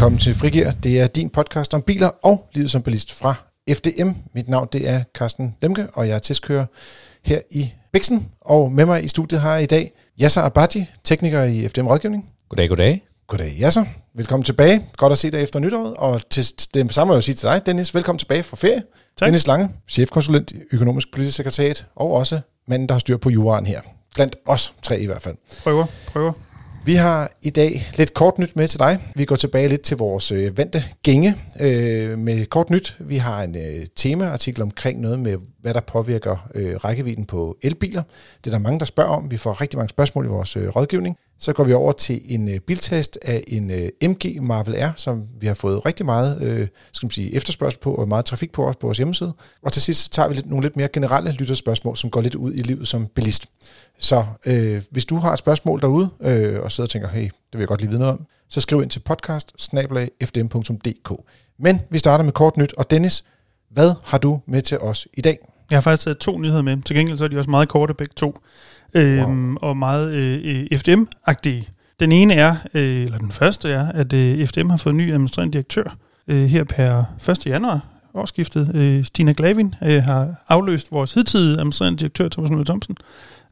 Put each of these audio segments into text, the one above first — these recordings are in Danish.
Velkommen til Frigir. Det er din podcast om biler og livet som ballist fra FDM. Mit navn det er Carsten Lemke, og jeg er testkører her i Bixen. Og med mig i studiet har jeg i dag Yasser Abadji, tekniker i FDM Rådgivning. Goddag, goddag. Goddag Yasser. Velkommen tilbage. Godt at se dig efter nytåret. Og til det samme må jeg jo sige til dig, Dennis. Velkommen tilbage fra ferie. Tak. Dennis Lange, chefkonsulent i Økonomisk Politisk Sekretariat, og også manden, der har styr på juraen her. Blandt os tre i hvert fald. Prøver, prøver. Vi har i dag lidt kort nyt med til dig. Vi går tilbage lidt til vores øh, vante gænge øh, med kort nyt. Vi har en øh, temaartikel omkring noget med, hvad der påvirker øh, rækkevidden på elbiler. Det er der mange, der spørger om. Vi får rigtig mange spørgsmål i vores øh, rådgivning. Så går vi over til en øh, biltest af en øh, MG Marvel R, som vi har fået rigtig meget øh, skal man sige, efterspørgsel på og meget trafik på også på vores hjemmeside. Og til sidst så tager vi lidt, nogle lidt mere generelle lytterspørgsmål, som går lidt ud i livet som bilist. Så øh, hvis du har et spørgsmål derude, øh, og sidder og tænker, hey, det vil jeg godt lige vide noget om, så skriv ind til podcast Men vi starter med kort nyt, og Dennis, hvad har du med til os i dag? Jeg har faktisk taget to nyheder med. Til gengæld så er de også meget korte begge to. Øhm, wow. Og meget øh, FDM-agtige. Den ene er, øh, eller den første er, at øh, FDM har fået en ny administrerende direktør øh, her per 1. januar årsskiftet. Øh, Stina Glavin øh, har afløst vores hidtidige administrerende direktør, Thomas Møller Thomsen.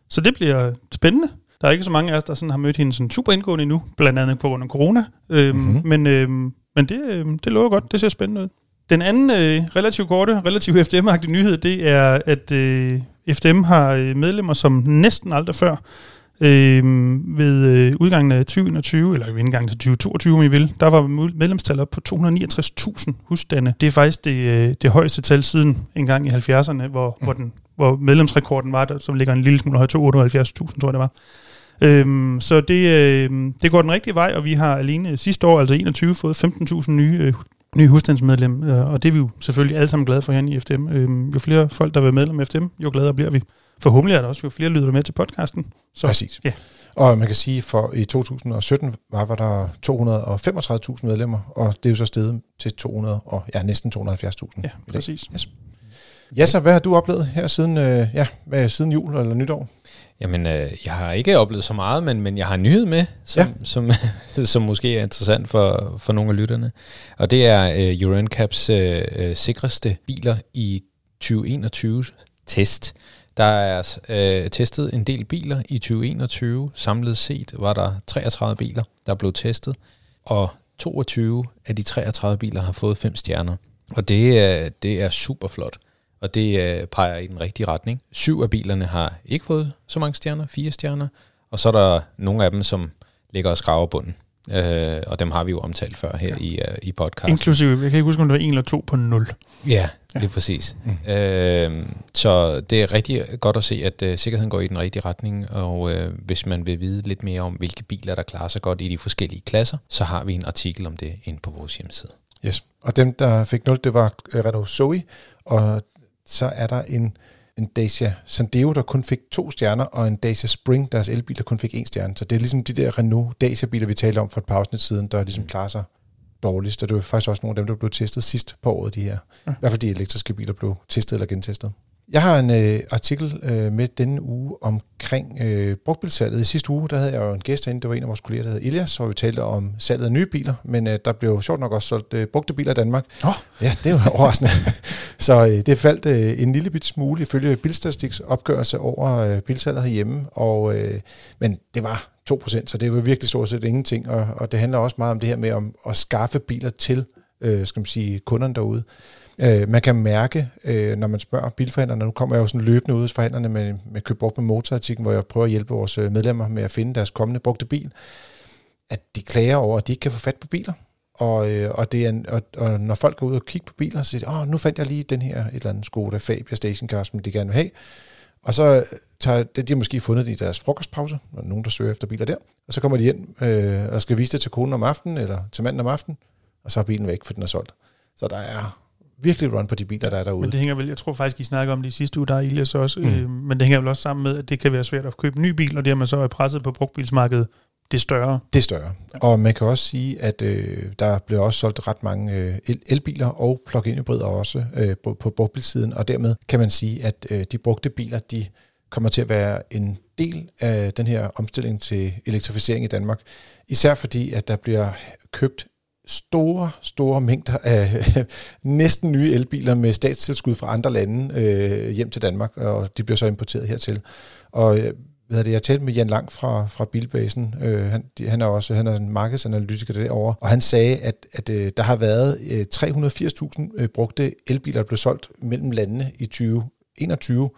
Så det bliver spændende. Der er ikke så mange af os, der sådan har mødt hende sådan super indgående endnu, blandt andet på grund af corona. Øhm, mm-hmm. Men, øhm, men det, øhm, det lover godt. Det ser spændende ud. Den anden øh, relativt korte, relativt FDM-agtige nyhed, det er, at øh, FDM har øh, medlemmer som næsten aldrig før. Øh, ved øh, udgangen af 2021, eller ved indgangen til 2022, om I vil, der var medlemstallet op på 269.000 husstande. Det er faktisk det, øh, det højeste tal siden engang i 70'erne, hvor, mm. hvor, den, hvor medlemsrekorden var, der, som ligger en lille smule højt til 78.000, tror jeg det var. Øhm, så det, øh, det går den rigtige vej, og vi har alene sidste år, altså 21, fået 15.000 nye øh, nye husstandsmedlem, øh, og det er vi jo selvfølgelig alle sammen glade for her i FDM. Øh, jo flere folk, der vil medlem af FDM, jo gladere bliver vi. Forhåbentlig er der også jo flere lyder med til podcasten. Så, Præcis. Ja. Og man kan sige, for i 2017 var, var der 235.000 medlemmer, og det er jo så steget til 200 og ja, næsten 270.000. Ja, præcis. Yes. Ja, så hvad har du oplevet her siden, øh, ja, hvad, siden jul eller nytår? Jamen, øh, jeg har ikke oplevet så meget, men, men jeg har en nyhed med, som, ja. som, som måske er interessant for, for nogle af lytterne. Og det er øh, Euro NCAPs øh, øh, sikreste biler i 2021 test. Der er øh, testet en del biler i 2021. Samlet set var der 33 biler, der blev testet, og 22 af de 33 biler har fået 5 stjerner. Og det er, det er super flot og det øh, peger i den rigtige retning. Syv af bilerne har ikke fået så mange stjerner, fire stjerner, og så er der nogle af dem, som ligger og skraver bunden. Øh, og dem har vi jo omtalt før her ja. i, uh, i podcasten. Inklusive, jeg kan ikke huske, om det var en eller to på nul. Ja, ja. det er præcis. Mm. Øh, så det er rigtig godt at se, at uh, sikkerheden går i den rigtige retning, og uh, hvis man vil vide lidt mere om, hvilke biler, der klarer sig godt i de forskellige klasser, så har vi en artikel om det inde på vores hjemmeside. Yes, og dem, der fik 0, det var Renault Zoe, og så er der en, en Dacia Sandero, der kun fik to stjerner, og en Dacia Spring, deres elbil, der kun fik en stjerne. Så det er ligesom de der Renault Dacia-biler, vi talte om for et par afsnit siden, der ligesom mm. klarer sig dårligst. Og det var faktisk også nogle af dem, der blev testet sidst på året, de her. Ja. I hvert fald de elektriske biler blev testet eller gentestet. Jeg har en øh, artikel øh, med denne uge omkring øh, brugtbilsalget. I sidste uge, der havde jeg jo en gæst herinde, det var en af vores kolleger, der hedder Elias, hvor vi talte om salget af nye biler, men øh, der blev sjovt nok også solgt øh, brugte biler i Danmark. Oh. Ja, det var overraskende. så øh, det faldt øh, en lille bit smule ifølge Bilstatistiks opgørelse over øh, bilsalget herhjemme, og, øh, men det var 2%, så det var virkelig stort set ingenting, og, og det handler også meget om det her med om, at skaffe biler til øh, skal man sige, kunderne derude. Øh, man kan mærke, øh, når man spørger bilforhandlerne, nu kommer jeg jo sådan løbende ud hos forhandlerne med, med køb brugt med motorartikken, hvor jeg prøver at hjælpe vores øh, medlemmer med at finde deres kommende brugte bil, at de klager over, at de ikke kan få fat på biler. Og, øh, og, det er en, og, og når folk går ud og kigger på biler, så siger de, åh, nu fandt jeg lige den her et eller andet Skoda Fabia Stationcar, som de gerne vil have. Og så øh, tager det, de har måske fundet det i deres frokostpause, når nogen, der søger efter biler der. Og så kommer de ind øh, og skal vise det til konen om aftenen, eller til manden om aftenen, og så er bilen væk, for den er solgt. Så der er virkelig run på de biler, der er derude. Men det hænger vel, jeg tror faktisk, I snakker om det i sidste uge, der er Ilias også, mm. øh, men det hænger vel også sammen med, at det kan være svært at købe en ny bil, og det man så er presset på brugtbilsmarkedet, det er større. Det er større. Og man kan også sige, at øh, der bliver også solgt ret mange øh, elbiler og plug-in hybrider også øh, på, på brugtbilsiden, og dermed kan man sige, at øh, de brugte biler, de kommer til at være en del af den her omstilling til elektrificering i Danmark. Især fordi, at der bliver købt store, store mængder af næsten nye elbiler med statstilskud fra andre lande øh, hjem til Danmark, og de bliver så importeret hertil. Og øh, hvad hvad det, jeg talte med Jan Lang fra, fra Bilbasen, øh, han, de, han er også han er en markedsanalytiker derovre, og han sagde, at, at øh, der har været øh, 380.000 øh, brugte elbiler, der blev solgt mellem landene i 2021,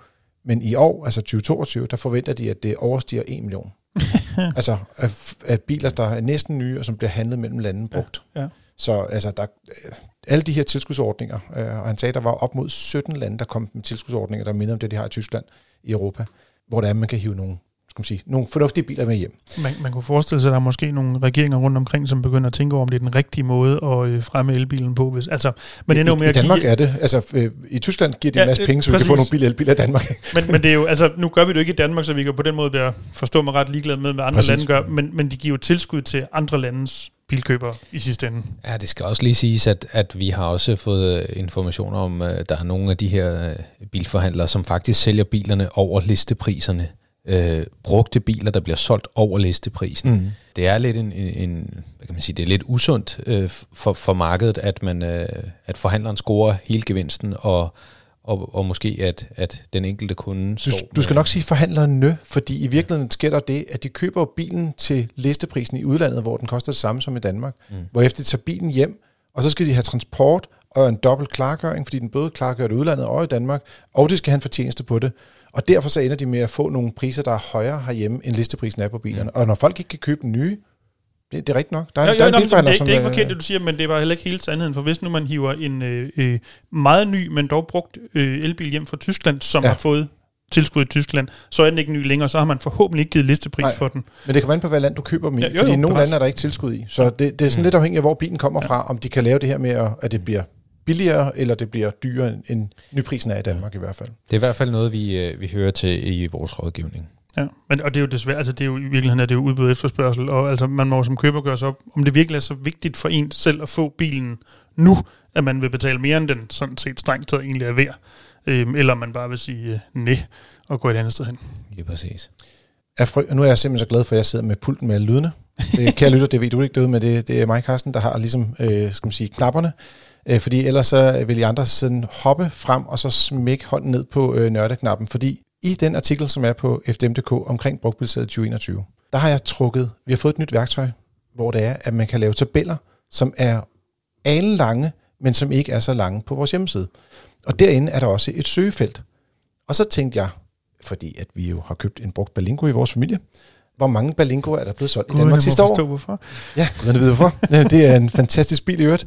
men i år, altså 2022, der forventer de, at det overstiger 1 million. altså af, af biler, der er næsten nye, og som bliver handlet mellem landene brugt. Ja, ja. Så altså, der, øh, alle de her tilskudsordninger, øh, og han sagde, der var op mod 17 lande, der kom med tilskudsordninger, der minder om det, de har i Tyskland i Europa hvor det er, man kan hive nogle, skal man sige, nogle fornuftige biler med hjem. Man, man kunne forestille sig, at der er måske nogle regeringer rundt omkring, som begynder at tænke over, om det er den rigtige måde at øh, fremme elbilen på. Hvis, altså, men det er I, i Danmark give, er det. Altså, øh, I Tyskland giver de ja, en masse penge, så præcis. vi kan få nogle bil elbiler i Danmark. men, men det er jo, altså, nu gør vi det ikke i Danmark, så vi kan på den måde være, forstå mig ret ligeglad med, hvad andre præcis. lande gør, men, men de giver jo tilskud til andre landes bilkøber i sidste ende. Ja, det skal også lige siges, at, at vi har også fået informationer om, at der er nogle af de her bilforhandlere, som faktisk sælger bilerne over listepriserne øh, brugte biler, der bliver solgt over listeprisen. Mm. Det er lidt en, en, hvad kan man sige, det er lidt usundt øh, for, for markedet, at man øh, at forhandleren scorer hele gevinsten og og, og måske at, at den enkelte kunde du, du skal nok sige forhandlerne, fordi i virkeligheden sker der det, at de køber bilen til listeprisen i udlandet, hvor den koster det samme som i Danmark, mm. hvorefter de tager bilen hjem, og så skal de have transport og en dobbelt klargøring, fordi den både klargør det udlandet og i Danmark, og de skal have en fortjeneste på det. Og derfor så ender de med at få nogle priser, der er højere herhjemme, end listeprisen er på bilerne. Mm. Og når folk ikke kan købe den nye, det, det er rigtigt nok. Der er, jo, jo, der er en det, det, det er ikke forkert, det du siger, men det var heller ikke hele sandheden. For hvis nu man hiver en øh, øh, meget ny, men dog brugt øh, elbil hjem fra Tyskland, som ja. har fået tilskud i Tyskland, så er den ikke ny længere, så har man forhåbentlig ikke givet listepris Nej, for den. Men det kan være på, hvad land du køber dem i, ja, jo, fordi jo, i nogle lande er der ikke tilskud i. Så det, det er sådan mm. lidt afhængigt af, hvor bilen kommer ja. fra, om de kan lave det her med, at det bliver billigere, eller det bliver dyrere, end nyprisen er i Danmark i hvert fald. Det er i hvert fald noget, vi, øh, vi hører til i vores rådgivning. Ja, men, og det er jo desværre, altså det er jo i virkeligheden er det jo udbud efterspørgsel, og altså man må som køber gøre sig op, om det virkelig er så vigtigt for en selv at få bilen nu, at man vil betale mere end den sådan set strengt taget egentlig er værd, øhm, eller man bare vil sige øh, nej og gå et andet sted hen. Lige præcis er fry- nu er jeg simpelthen så glad for, at jeg sidder med pulten med lydene. Øh, det, kan lytte, det ved du ikke derude, men det, det er mig, Carsten, der har ligesom, øh, skal man sige, knapperne. Øh, fordi ellers så vil I andre sådan hoppe frem og så smække hånden ned på øh, nørdeknappen. Fordi i den artikel, som er på FDM.dk omkring brugtbilsalget 2021, der har jeg trukket, vi har fået et nyt værktøj, hvor det er, at man kan lave tabeller, som er alle lange, men som ikke er så lange på vores hjemmeside. Og derinde er der også et søgefelt. Og så tænkte jeg, fordi at vi jo har købt en brugt Balingo i vores familie, hvor mange Balingo er der blevet solgt God, i Danmark sidste år? Forstå, hvorfor. Ja, gud ved hvorfor. det er en fantastisk bil i øvrigt.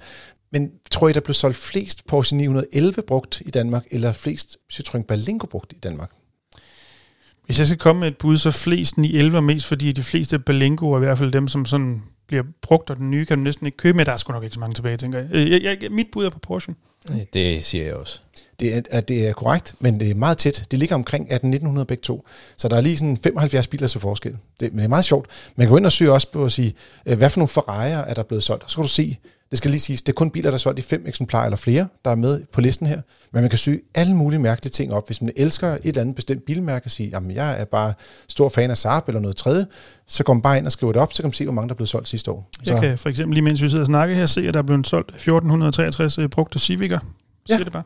Men tror I, der blev solgt flest Porsche 911 brugt i Danmark, eller flest Citroën Berlingo brugt i Danmark? Hvis jeg skal komme med et bud, så flest 911 mest, fordi de fleste Berlingo er i hvert fald dem, som sådan bliver brugt, og den nye kan du næsten ikke købe med. Der er sgu nok ikke så mange tilbage, tænker jeg. Øh, jeg, jeg mit bud er på Porsche. Det siger jeg også. Det er, det er korrekt, men det er meget tæt. Det ligger omkring 1800 begge to. Så der er lige sådan 75 biler til forskel. Det, men det er meget sjovt. Man kan gå ind og søge også på at sige, øh, hvad for nogle Ferrari'er er der blevet solgt. Så kan du se, det skal lige siges, det er kun biler, der er solgt i fem eksemplarer eller flere, der er med på listen her. Men man kan søge alle mulige mærkelige ting op. Hvis man elsker et eller andet bestemt bilmærke og siger, jamen jeg er bare stor fan af Saab eller noget tredje, så går man bare ind og skriver det op, så kan man se, hvor mange der er blevet solgt sidste år. Så. Jeg kan for eksempel lige mens vi sidder og snakker her, se, at der er blevet solgt 1463 øh, brugte Civicer. Ja. det bare.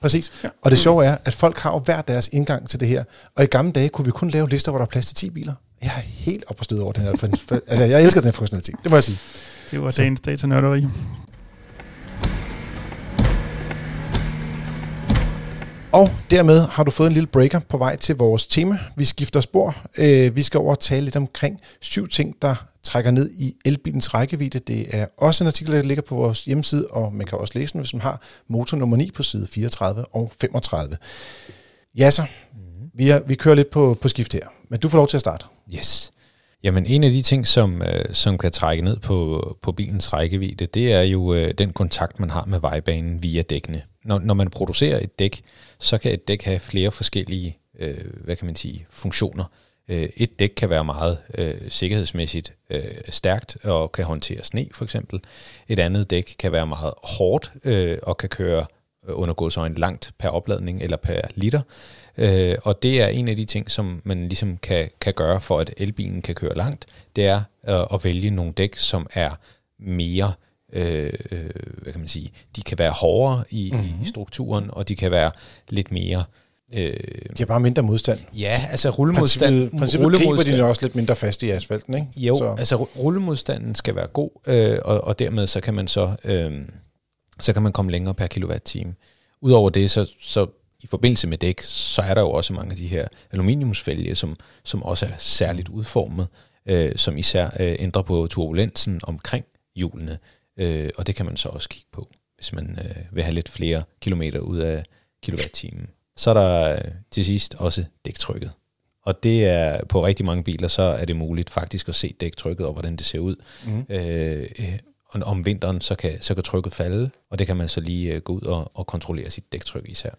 Præcis. Ja. Og det sjove er, at folk har jo hver deres indgang til det her. Og i gamle dage kunne vi kun lave lister, hvor der er plads til 10 biler. Jeg er helt op på stød over den her. altså, jeg elsker den her funktionalitet. Det må jeg sige. Det var dagens datanørderi. Og dermed har du fået en lille breaker på vej til vores tema. Vi skifter spor. Øh, vi skal over og tale lidt omkring syv ting, der trækker ned i elbilens rækkevidde. Det er også en artikel, der ligger på vores hjemmeside, og man kan også læse den, hvis man har motor nummer 9 på side 34 og 35. Ja så, mm-hmm. vi, er, vi kører lidt på, på skift her, men du får lov til at starte. Yes. Jamen en af de ting, som, øh, som kan trække ned på, på bilens rækkevidde, det er jo øh, den kontakt, man har med vejbanen via dækkene. Når, når man producerer et dæk, så kan et dæk have flere forskellige øh, hvad kan man sige, funktioner. Øh, et dæk kan være meget øh, sikkerhedsmæssigt øh, stærkt og kan håndtere sne for eksempel. Et andet dæk kan være meget hårdt øh, og kan køre øh, under undergå så en langt per opladning eller per liter. Øh, og det er en af de ting, som man ligesom kan, kan gøre for, at elbilen kan køre langt, det er øh, at vælge nogle dæk, som er mere øh, øh, hvad kan man sige, de kan være hårdere i, mm-hmm. i Mhm. strukturen, og de kan være lidt mere... Øh, De har bare mindre modstand. ja, altså rullemodstand... Princippet, princippet griber rullemodstand- de også lidt mindre fast i asfalten, ikke? Jo, Så, så. altså ru- rullemodstanden skal være god, øh, og, og dermed så kan man så, øh, så kan man komme længere per kilowatt-time. Udover det, så, så i forbindelse med dæk, så er der jo også mange af de her aluminiumsfælge, som, som også er særligt udformet, øh, som især øh, ændrer på turbulensen omkring hjulene, øh, og det kan man så også kigge på, hvis man øh, vil have lidt flere kilometer ud af kilowatt-timen. Så er der øh, til sidst også dæktrykket. Og det er på rigtig mange biler, så er det muligt faktisk at se dæktrykket og hvordan det ser ud. mm. Øh, og om vinteren, så kan, så kan trykket falde, og det kan man så lige øh, gå ud og, og kontrollere sit dæktryk især.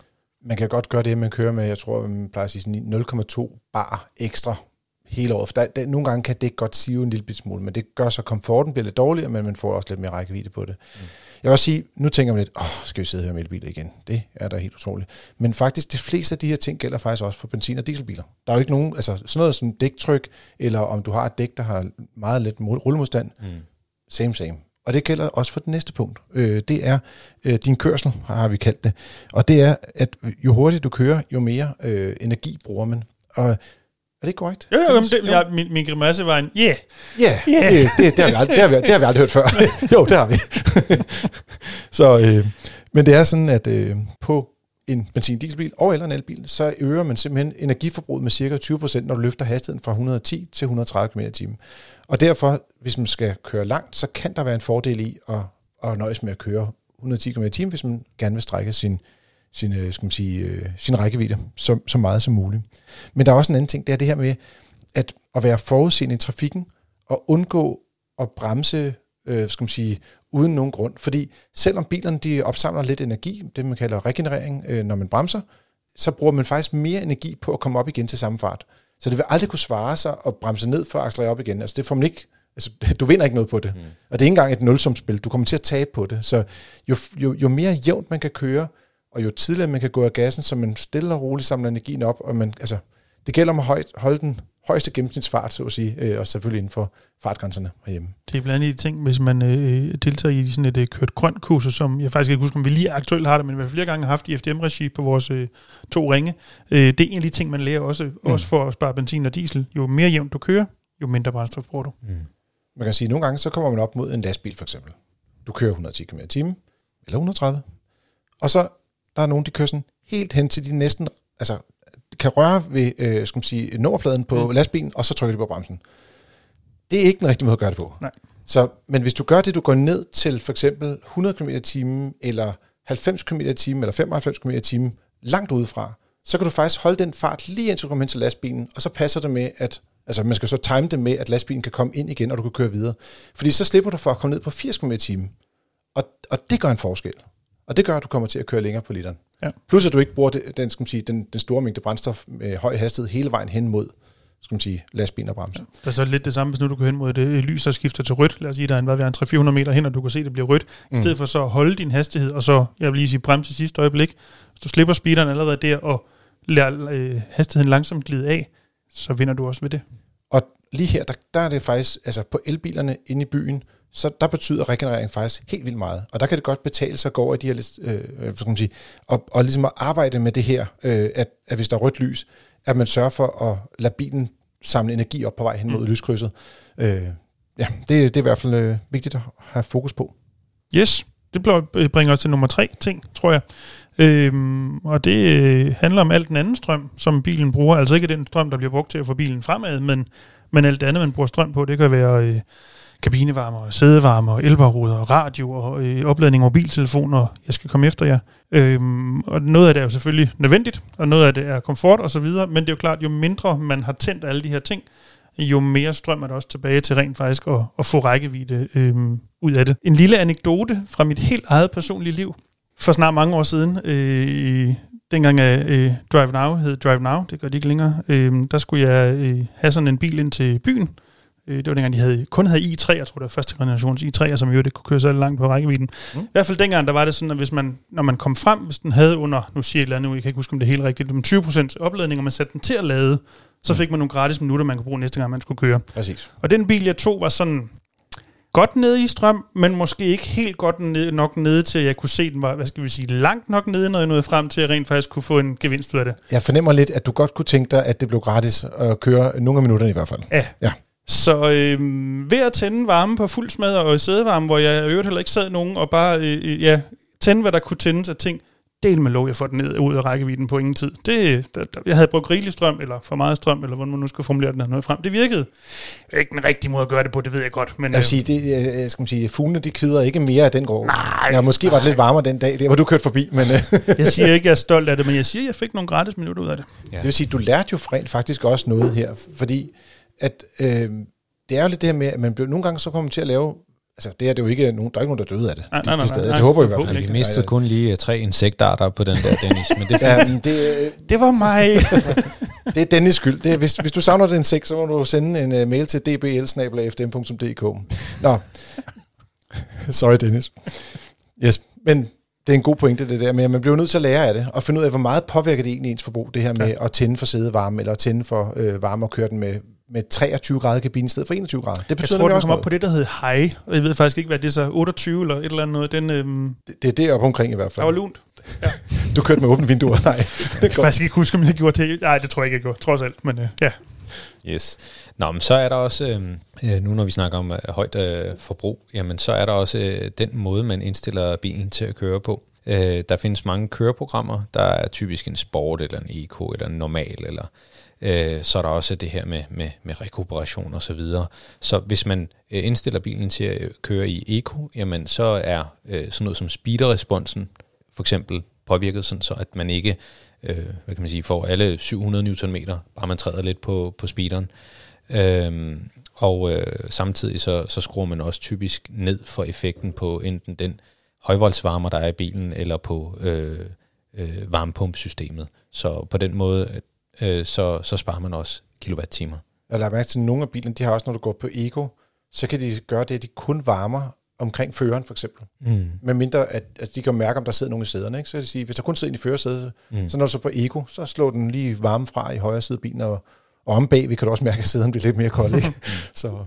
Man kan godt gøre det, at man kører med, jeg tror, man plejer at sige sådan 0,2 bar ekstra hele året. Der, der, nogle gange kan det godt sive en lille smule, men det gør så komforten bliver lidt dårligere, men man får også lidt mere rækkevidde på det. Mm. Jeg vil også sige, nu tænker man lidt, åh, skal vi sidde her med elbiler igen? Det er da helt utroligt. Men faktisk, de fleste af de her ting gælder faktisk også for benzin- og dieselbiler. Der er jo ikke nogen, altså sådan noget som dæktryk, eller om du har et dæk, der har meget lidt mod- rullemodstand, Mm. Same, same. Og det gælder også for det næste punkt. Øh, det er øh, din kørsel, har vi kaldt det. Og det er, at jo hurtigere du kører, jo mere øh, energi bruger man. Og er det korrekt? Jo, jo, jamen, det, jeg, min, min grimasse var en, yeah, Ja, Ja. yeah. det, det, har vi aldrig, det, har vi, det har vi aldrig hørt før. jo, det har vi. så, øh, men det er sådan, at øh, på en benzin-dieselbil og eller en elbil, så øger man simpelthen energiforbruget med cirka 20%, når du løfter hastigheden fra 110 til 130 km i Og derfor, hvis man skal køre langt, så kan der være en fordel i at, at nøjes med at køre 110 km i hvis man gerne vil strække sin, sin, øh, skal man sige, øh, sin rækkevidde så, så meget som muligt. Men der er også en anden ting, det er det her med at, at være forudseende i trafikken og undgå at bremse, øh, skal man sige, uden nogen grund. Fordi selvom bilerne de opsamler lidt energi, det man kalder regenerering, øh, når man bremser, så bruger man faktisk mere energi på at komme op igen til samme fart. Så det vil aldrig kunne svare sig at bremse ned for at accelerere op igen. Altså det får man ikke, altså, du vinder ikke noget på det. Mm. Og det er ikke engang et nulsumspil. Du kommer til at tabe på det. Så jo, jo, jo mere jævnt man kan køre, og jo tidligere man kan gå af gassen, så man stille og roligt samler energien op, og man, altså, det gælder om at højt, holde den højeste gennemsnitsfart, så at sige, øh, og selvfølgelig inden for fartgrænserne herhjemme. Det er blandt andet de ting, hvis man øh, deltager i sådan et øh, kørt grønt kursus, som jeg faktisk ikke husker, om vi lige aktuelt har det, men vi har flere gange haft i FDM-regi på vores øh, to ringe. Øh, det er en af de ting, man lærer også, mm. også for at spare benzin og diesel. Jo mere jævnt du kører, jo mindre brændstof bruger du. Mm. Man kan sige, at nogle gange så kommer man op mod en lastbil for eksempel. Du kører 110 km i timen, eller 130. Og så der er nogen, de kører sådan helt hen til de næsten, altså kan røre ved, øh, skal man sige, nummerpladen på mm. lastbilen, og så trykker de på bremsen. Det er ikke den rigtige måde at gøre det på. Nej. Så, men hvis du gør det, du går ned til for eksempel 100 km i timen, eller 90 km i timen, eller 95 km i timen, langt udefra, så kan du faktisk holde den fart lige indtil du kommer hen til lastbilen, og så passer det med, at altså man skal så time det med, at lastbilen kan komme ind igen, og du kan køre videre. Fordi så slipper du for at komme ned på 80 km i timen. Og, og det gør en forskel. Og det gør, at du kommer til at køre længere på literen. Ja. Plus at du ikke bruger det, den, skal man sige, den, den store mængde brændstof med høj hastighed hele vejen hen mod skal man sige, lastbilen og bremser. Det er så lidt det samme, hvis nu du går hen mod det lys og skifter til rødt. Lad os sige, der er en, hvad, en 300-400 meter hen, og du kan se, det bliver rødt. Mm. I stedet for så at holde din hastighed, og så, jeg vil lige sige, bremse sidste øjeblik. Hvis du slipper speederen allerede der, og lader øh, hastigheden langsomt glide af, så vinder du også ved det. Og lige her, der, der er det faktisk, altså på elbilerne inde i byen, så der betyder regenerering faktisk helt vildt meget. Og der kan det godt betale sig at gå over i de her, øh, hvad skal man sige, og, og ligesom at arbejde med det her, øh, at, at hvis der er rødt lys, at man sørger for at lade bilen samle energi op på vej hen mod mm. lyskrydset. Øh, ja, det, det er i hvert fald øh, vigtigt at have fokus på. Yes, det bringer os til nummer tre ting, tror jeg. Øhm, og det øh, handler om alt den anden strøm, som bilen bruger. Altså ikke den strøm, der bliver brugt til at få bilen fremad, men, men alt det andet, man bruger strøm på. Det kan være øh, kabinevarmer, sædevarmer, elbaruder, radio og øh, opladning af mobiltelefoner. Jeg skal komme efter jer. Øhm, og noget af det er jo selvfølgelig nødvendigt, og noget af det er komfort og så videre, men det er jo klart, jo mindre man har tændt alle de her ting, jo mere strøm er der også tilbage til rent faktisk at, at få rækkevidde øhm, ud af det. En lille anekdote fra mit helt eget personlige liv. For snart mange år siden, øh, dengang af øh, Drive Now hed Drive Now, det gør de ikke længere, øh, der skulle jeg øh, have sådan en bil ind til byen. Øh, det var dengang, de havde, kun havde i3, jeg tror det var første generations i3'er, som jo det kunne køre så langt på rækkevidden. Mm. I hvert fald dengang, der var det sådan, at hvis man, når man kom frem, hvis den havde under, nu siger jeg eller andet, jeg kan ikke huske, om det er helt rigtigt, men 20% opladning, og man satte den til at lade, så fik man nogle gratis minutter, man kunne bruge næste gang, man skulle køre. Præcis. Og den bil, jeg tog, var sådan godt nede i strøm, men måske ikke helt godt ned, nok nede til, at jeg kunne se, den var, hvad skal vi sige, langt nok nede, når jeg nåede frem til, at jeg rent faktisk kunne få en gevinst ud af det. Jeg fornemmer lidt, at du godt kunne tænke dig, at det blev gratis at køre nogle af minutterne i hvert fald. Ja. Ja. Så øh, ved at tænde varme på fuld smad og sædevarme, hvor jeg i øvrigt heller ikke sad nogen, og bare øh, ja, tænde, hvad der kunne tændes af ting, del med lov, jeg får den ned ud af rækkevidden på ingen tid. Det, der, der, jeg havde brugt rigelig strøm, eller for meget strøm, eller hvordan man nu skal formulere den her noget frem. Det virkede. Ikke den rigtige måde at gøre det på, det ved jeg godt. Men, Jeg vil øh, sige, det, øh, skal man sige, fuglene de kvider ikke mere af den går. Nej, Ja, måske var det lidt varmere den dag, der hvor du kørte forbi, men øh, jeg siger ikke, jeg er stolt af det, men jeg siger, at jeg fik nogle gratis minutter ud af det. Ja. det vil sige, du lærte jo rent faktisk også noget her, fordi at, øh, det er jo lidt det her med, at man blev, nogle gange så kommer man til at lave, altså det er det jo ikke, nogen, der er ikke nogen, der døde af det. Nej, nej, nej, steder. nej, det håber jeg i hvert fald Vi ikke. mistede kun lige tre insektarter på den der, Dennis. Men det er Ja, men det, øh, Det var mig. det er Dennis skyld. Det er, hvis, hvis du savner den seks, så må du sende en uh, mail til dbl-fdm.dk. Nå, sorry Dennis. Yes, men det er en god pointe det der med, at man bliver nødt til at lære af det, og finde ud af, hvor meget påvirker det egentlig ens forbrug, det her med ja. at tænde for sædevarme, eller at tænde for øh, varme og køre den med, med 23 grader kabine i stedet for 21 grader. Det Jeg betyder tror, nemlig den også kom op noget. på det, der hed high. Og jeg ved faktisk ikke, hvad det er så. 28 eller et eller andet noget. Den, øhm, Det, det er deroppe omkring i hvert der var fald. lunt. Du kørte med åbne vinduer, nej. Jeg kan faktisk ikke huske, om jeg gjorde det. Nej, det tror jeg ikke, jeg gjorde. Trods alt. Men øh, ja. Yes. Nå, men så er der også, øh, øh, nu når vi snakker om øh, højt øh, forbrug, jamen så er der også øh, den måde, man indstiller bilen til at køre på. Øh, der findes mange køreprogrammer, der er typisk en sport, eller en eco, eller en normal, eller øh, så er der også det her med, med, med rekuperation og så videre. Så hvis man øh, indstiller bilen til at køre i eco, jamen så er øh, sådan noget som speederresponsen for eksempel påvirket, sådan så at man ikke øh, hvad kan man sige, får alle 700 Nm, bare man træder lidt på, på speederen. Øhm, og øh, samtidig så, så skruer man også typisk ned for effekten på enten den højvoldsvarmer, der er i bilen, eller på øh, øh, varmepumpsystemet. Så på den måde, øh, så, så sparer man også kilowatt-timer. Jeg lader mærke til, at nogle af bilerne, de har også, når du går på Ego, så kan de gøre det, at de kun varmer omkring føreren, for eksempel. Mm. Med mindre, at, at de kan mærke, om der sidder nogen i sæderne. Ikke? Så vil det sige, hvis der kun sidder en i førersædet, Mm. så når du så på Ego, så slår den lige varme fra i højre side af bilen, og, og om bagved kan du også mærke, at sæderne bliver lidt mere kolde. Ikke? så.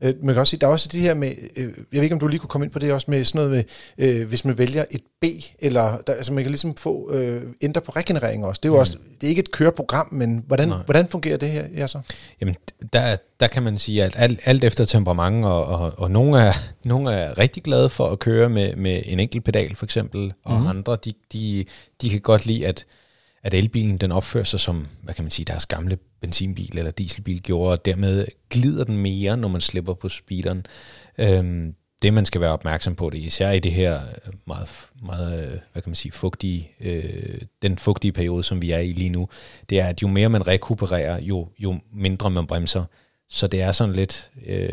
Øh, Man kan også sige, der er også det her med, øh, jeg ved ikke, om du lige kunne komme ind på det også med sådan noget med, øh, hvis man vælger et B, eller der, altså man kan ligesom få, øh, ændre på regenerering også. Det er jo Mm. også, det er ikke et køreprogram, men hvordan, Nej. hvordan fungerer det her, ja, så? Jamen, der, der kan man sige, at alt, alt efter temperament, og, og, og nogle, er, nogle er rigtig glade for at køre med, med en enkelt pedal, for eksempel, og mm. andre, de, de, de kan godt lide, at, at elbilen den opfører sig som, hvad kan man sige, deres gamle benzinbil eller dieselbil gjorde, og dermed glider den mere, når man slipper på speederen. Øhm, det, man skal være opmærksom på, det er især i det her meget, meget hvad kan man sige, fugtige, øh, den fugtige periode, som vi er i lige nu, det er, at jo mere man rekupererer, jo, jo mindre man bremser. Så det er sådan lidt øh,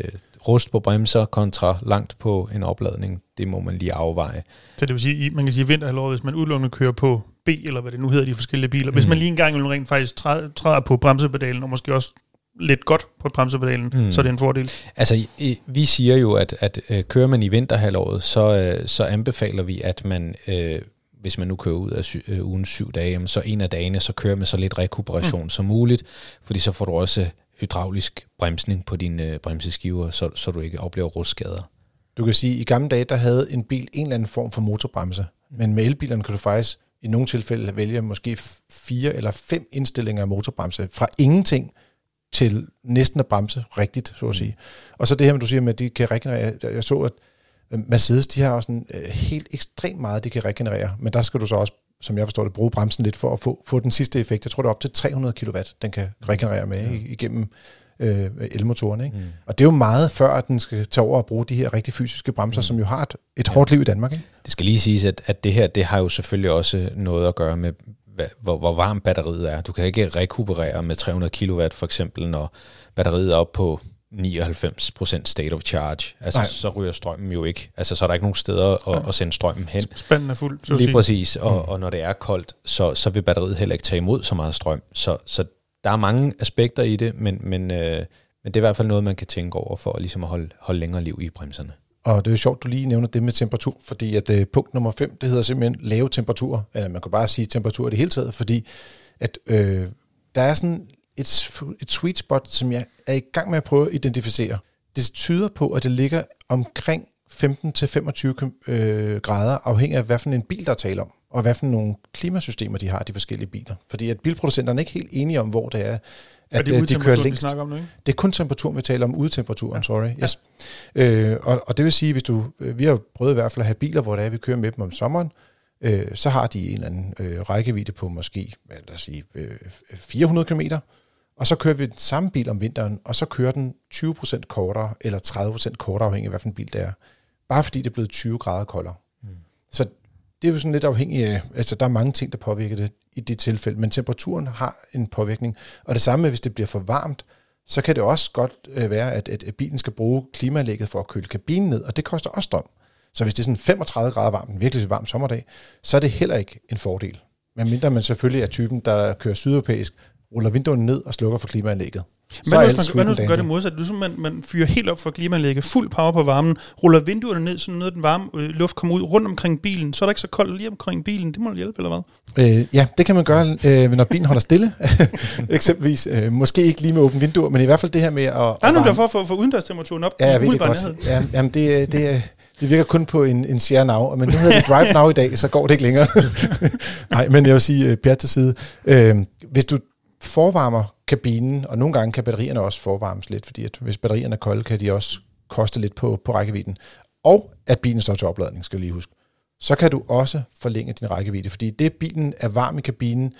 rust på bremser kontra langt på en opladning. Det må man lige afveje. Så det vil sige, man kan sige, at vinterhalvåret, hvis man udelukkende kører på B, eller hvad det nu hedder, de forskellige biler. Hvis Mm. man lige en gang vil rent faktisk træder, på bremsepedalen, og måske også lidt godt på bremsepedalen, Mm. mm. så er det en fordel. Altså, vi siger jo, at, at øh, kører man i vinterhalvåret, så, øh, så anbefaler vi, at man, øh, hvis man nu kører ud af sy- øh, ugen syv dage, så en af dagene, så kører med så lidt rekuperation mm. som muligt, fordi så får du også hydraulisk bremsning på dine øh, bremseskiver, så, så du ikke oplever rustskader. Du kan sige, at i gamle dage, der havde en bil en eller anden form for motorbremse. Men med elbilerne kan du faktisk i nogle tilfælde vælge måske fire eller fem indstillinger af motorbremse. Fra ingenting til næsten at bremse rigtigt, så at sige. Og så det her, med, du siger med, at de kan regenerere. Jeg så, at øh, Mercedes, de har også sådan, øh, helt ekstremt meget, de kan regenerere. Men der skal du så også, som jeg forstår det, bruge bremsen lidt for at få, få den sidste effekt. Jeg tror, det er op til 300 kW, den kan regenerere med ja. igennem øh, elmotoren. Ikke? Mm. Og det er jo meget før, at den skal tage over og bruge de her rigtig fysiske bremser, mm. som jo har et, et hårdt liv i Danmark. Ikke? Det skal lige siges, at, at det her, det har jo selvfølgelig også noget at gøre med, hvad, hvor, hvor varmt batteriet er. Du kan ikke rekuperere med 300 kW for eksempel, når batteriet er op på 99% state of charge. Altså, Nej. så ryger strømmen jo ikke. Altså, så er der ikke nogen steder at, at sende strømmen hen. Spanden er fuld, så Lige sige. præcis, og, mm. og når det er koldt, så, så vil batteriet heller ikke tage imod så meget strøm. Så, så der er mange aspekter i det, men, men, øh, men det er i hvert fald noget, man kan tænke over for ligesom at holde, holde længere liv i bremserne. Og det er jo sjovt, du lige nævner det med temperatur, fordi at øh, punkt nummer 5, det hedder simpelthen lave temperaturer. Eller man kan bare sige temperatur i det hele taget, fordi at øh, der er sådan et, et sweet spot, som jeg er i gang med at prøve at identificere. det tyder på, at det ligger omkring 15-25 øh, grader, afhængig af, hvad for en bil, der er tale om, og hvad for nogle klimasystemer, de har, de forskellige biler. Fordi at bilproducenterne er ikke helt enige om, hvor det er, at er det øh, de kører længst. om nu, ikke? Det er kun temperaturen, vi taler om, udetemperaturen, ja. sorry. Yes. Ja. Øh, og, og det vil sige, hvis du, øh, vi har prøvet i hvert fald at have biler, hvor det er, vi kører med dem om sommeren, øh, så har de en eller anden øh, rækkevidde på måske, lad os sige, øh, 400 km, og så kører vi den samme bil om vinteren, og så kører den 20% kortere, eller 30% kortere, afhængig af, hvilken bil det er. Bare fordi det er blevet 20 grader koldere. Det er jo sådan lidt afhængigt af, altså der er mange ting, der påvirker det i det tilfælde, men temperaturen har en påvirkning. Og det samme, hvis det bliver for varmt, så kan det også godt øh, være, at, at bilen skal bruge klimaanlægget for at køle kabinen ned, og det koster også strøm. Så hvis det er sådan 35 grader varmt, en virkelig varm sommerdag, så er det heller ikke en fordel. Men mindre man selvfølgelig er typen, der kører sydeuropæisk, ruller vinduerne ned og slukker for klimaanlægget. Men hvis man, man, man gør det modsat, du man, man fyrer helt op for klimaanlægget, fuld power på varmen, ruller vinduerne ned, så noget af den varme øh, luft kommer ud rundt omkring bilen, så er der ikke så koldt lige omkring bilen. Det må hjælpe, eller hvad? Øh, ja, det kan man gøre, øh, når bilen holder stille. Eksempelvis. Øh, måske ikke lige med åbent vinduer, men i hvert fald det her med at... Ja, nu der for at få, få udendørstemperaturen op. Ja, jeg ved det godt. Ja, jamen det, det, det virker kun på en, en share now, men nu hedder det drive now i dag, så går det ikke længere. Nej, men jeg vil sige, øh, Pierre til side, øh, hvis du forvarmer kabinen, og nogle gange kan batterierne også forvarmes lidt, fordi at hvis batterierne er kolde, kan de også koste lidt på, på rækkevidden. Og at bilen står til opladning, skal du lige huske. Så kan du også forlænge din rækkevidde, fordi det, bilen er varm i kabinen,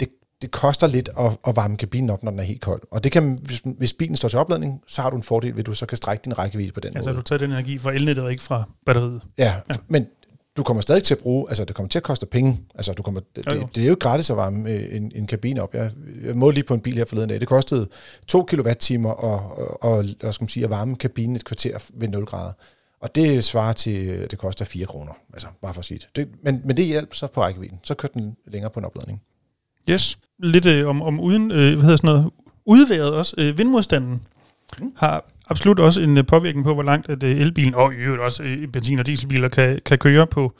det, det koster lidt at, at varme kabinen op, når den er helt kold. Og det kan, hvis, hvis bilen står til opladning, så har du en fordel ved, at du så kan strække din rækkevidde på den altså, måde. Altså du tager den energi fra elnettet og ikke fra batteriet. Ja, ja, men du kommer stadig til at bruge, altså det kommer til at koste penge. Altså du kommer, det, det, det er jo gratis at varme øh, en, en kabine op. Jeg, jeg målte lige på en bil her forleden dag. Det kostede 2 kWh og, og, og, og skal man sige, at varme kabinen et kvarter ved 0 grader. Og det svarer til, det koster 4 kroner. Altså bare for at sige det. det men, men det hjælper så på rækkevidden. Så kører den længere på en opladning. Yes. Lidt øh, om, om uden, øh, hvad hedder sådan noget, udværet også. Øh, vindmodstanden mm. har absolut også en øh, påvirkning på, hvor langt at øh, elbilen, og i øvrigt også øh, benzin- og dieselbiler, kan, kan køre på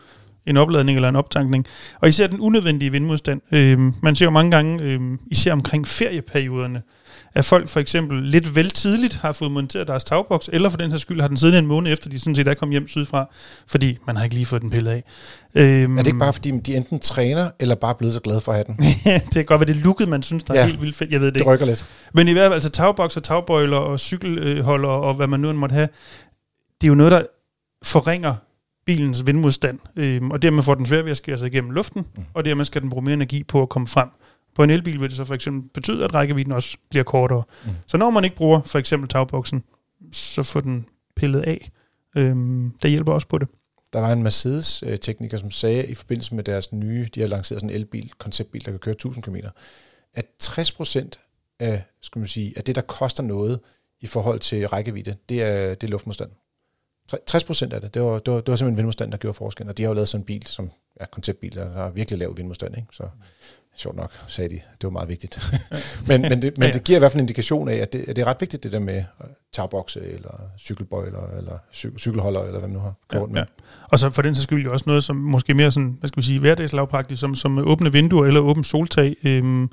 en opladning eller en optankning. Og især den unødvendige vindmodstand. Øh, man ser jo mange gange, øh, især omkring ferieperioderne, at folk for eksempel lidt vel tidligt har fået monteret deres tagboks, eller for den sags skyld har den siddet en måned efter, de sådan set er kommet hjem sydfra, fordi man har ikke lige fået den pillet af. Øhm, er det ikke bare, fordi de enten træner, eller bare blevet så glade for at have den? det kan godt være, det lukket, man synes, der ja, er helt vildt fedt. Jeg ved det, det rykker lidt. Men i hvert fald, altså tagboks og tagbøjler og cykelholder og hvad man nu måtte have, det er jo noget, der forringer bilens vindmodstand, øhm, og dermed får den svært ved at skære sig igennem luften, mm. og dermed skal den bruge mere energi på at komme frem. På en elbil vil det så for eksempel betyde, at rækkevidden også bliver kortere. Mm. Så når man ikke bruger for eksempel tagboksen, så får den pillet af. Øhm, det hjælper også på det. Der var en Mercedes-tekniker, som sagde i forbindelse med deres nye, de har lanceret sådan en elbil, konceptbil, der kan køre 1000 km, at 60% af, skal man sige, af det, der koster noget i forhold til rækkevidde, det er, det er luftmodstand. 60 procent af det, det var, det, var, det var simpelthen vindmodstand, der gjorde forskel. Og de har jo lavet sådan en bil, som er konceptbil, der har virkelig lav vindmodstand. Ikke? Så sjovt nok, sagde de, det var meget vigtigt. men men, det, men ja. det giver i hvert fald en indikation af, at det, at det er ret vigtigt, det der med tagbokse, eller cykelbøjler, eller cy- cykelholder, eller hvad man nu har gjort ja, med. Ja. Og så for den så skyld jo også noget, som måske mere sådan, hvad skal vi sige, hverdagslavpraktisk, som, som åbne vinduer eller åbent soltag, øhm,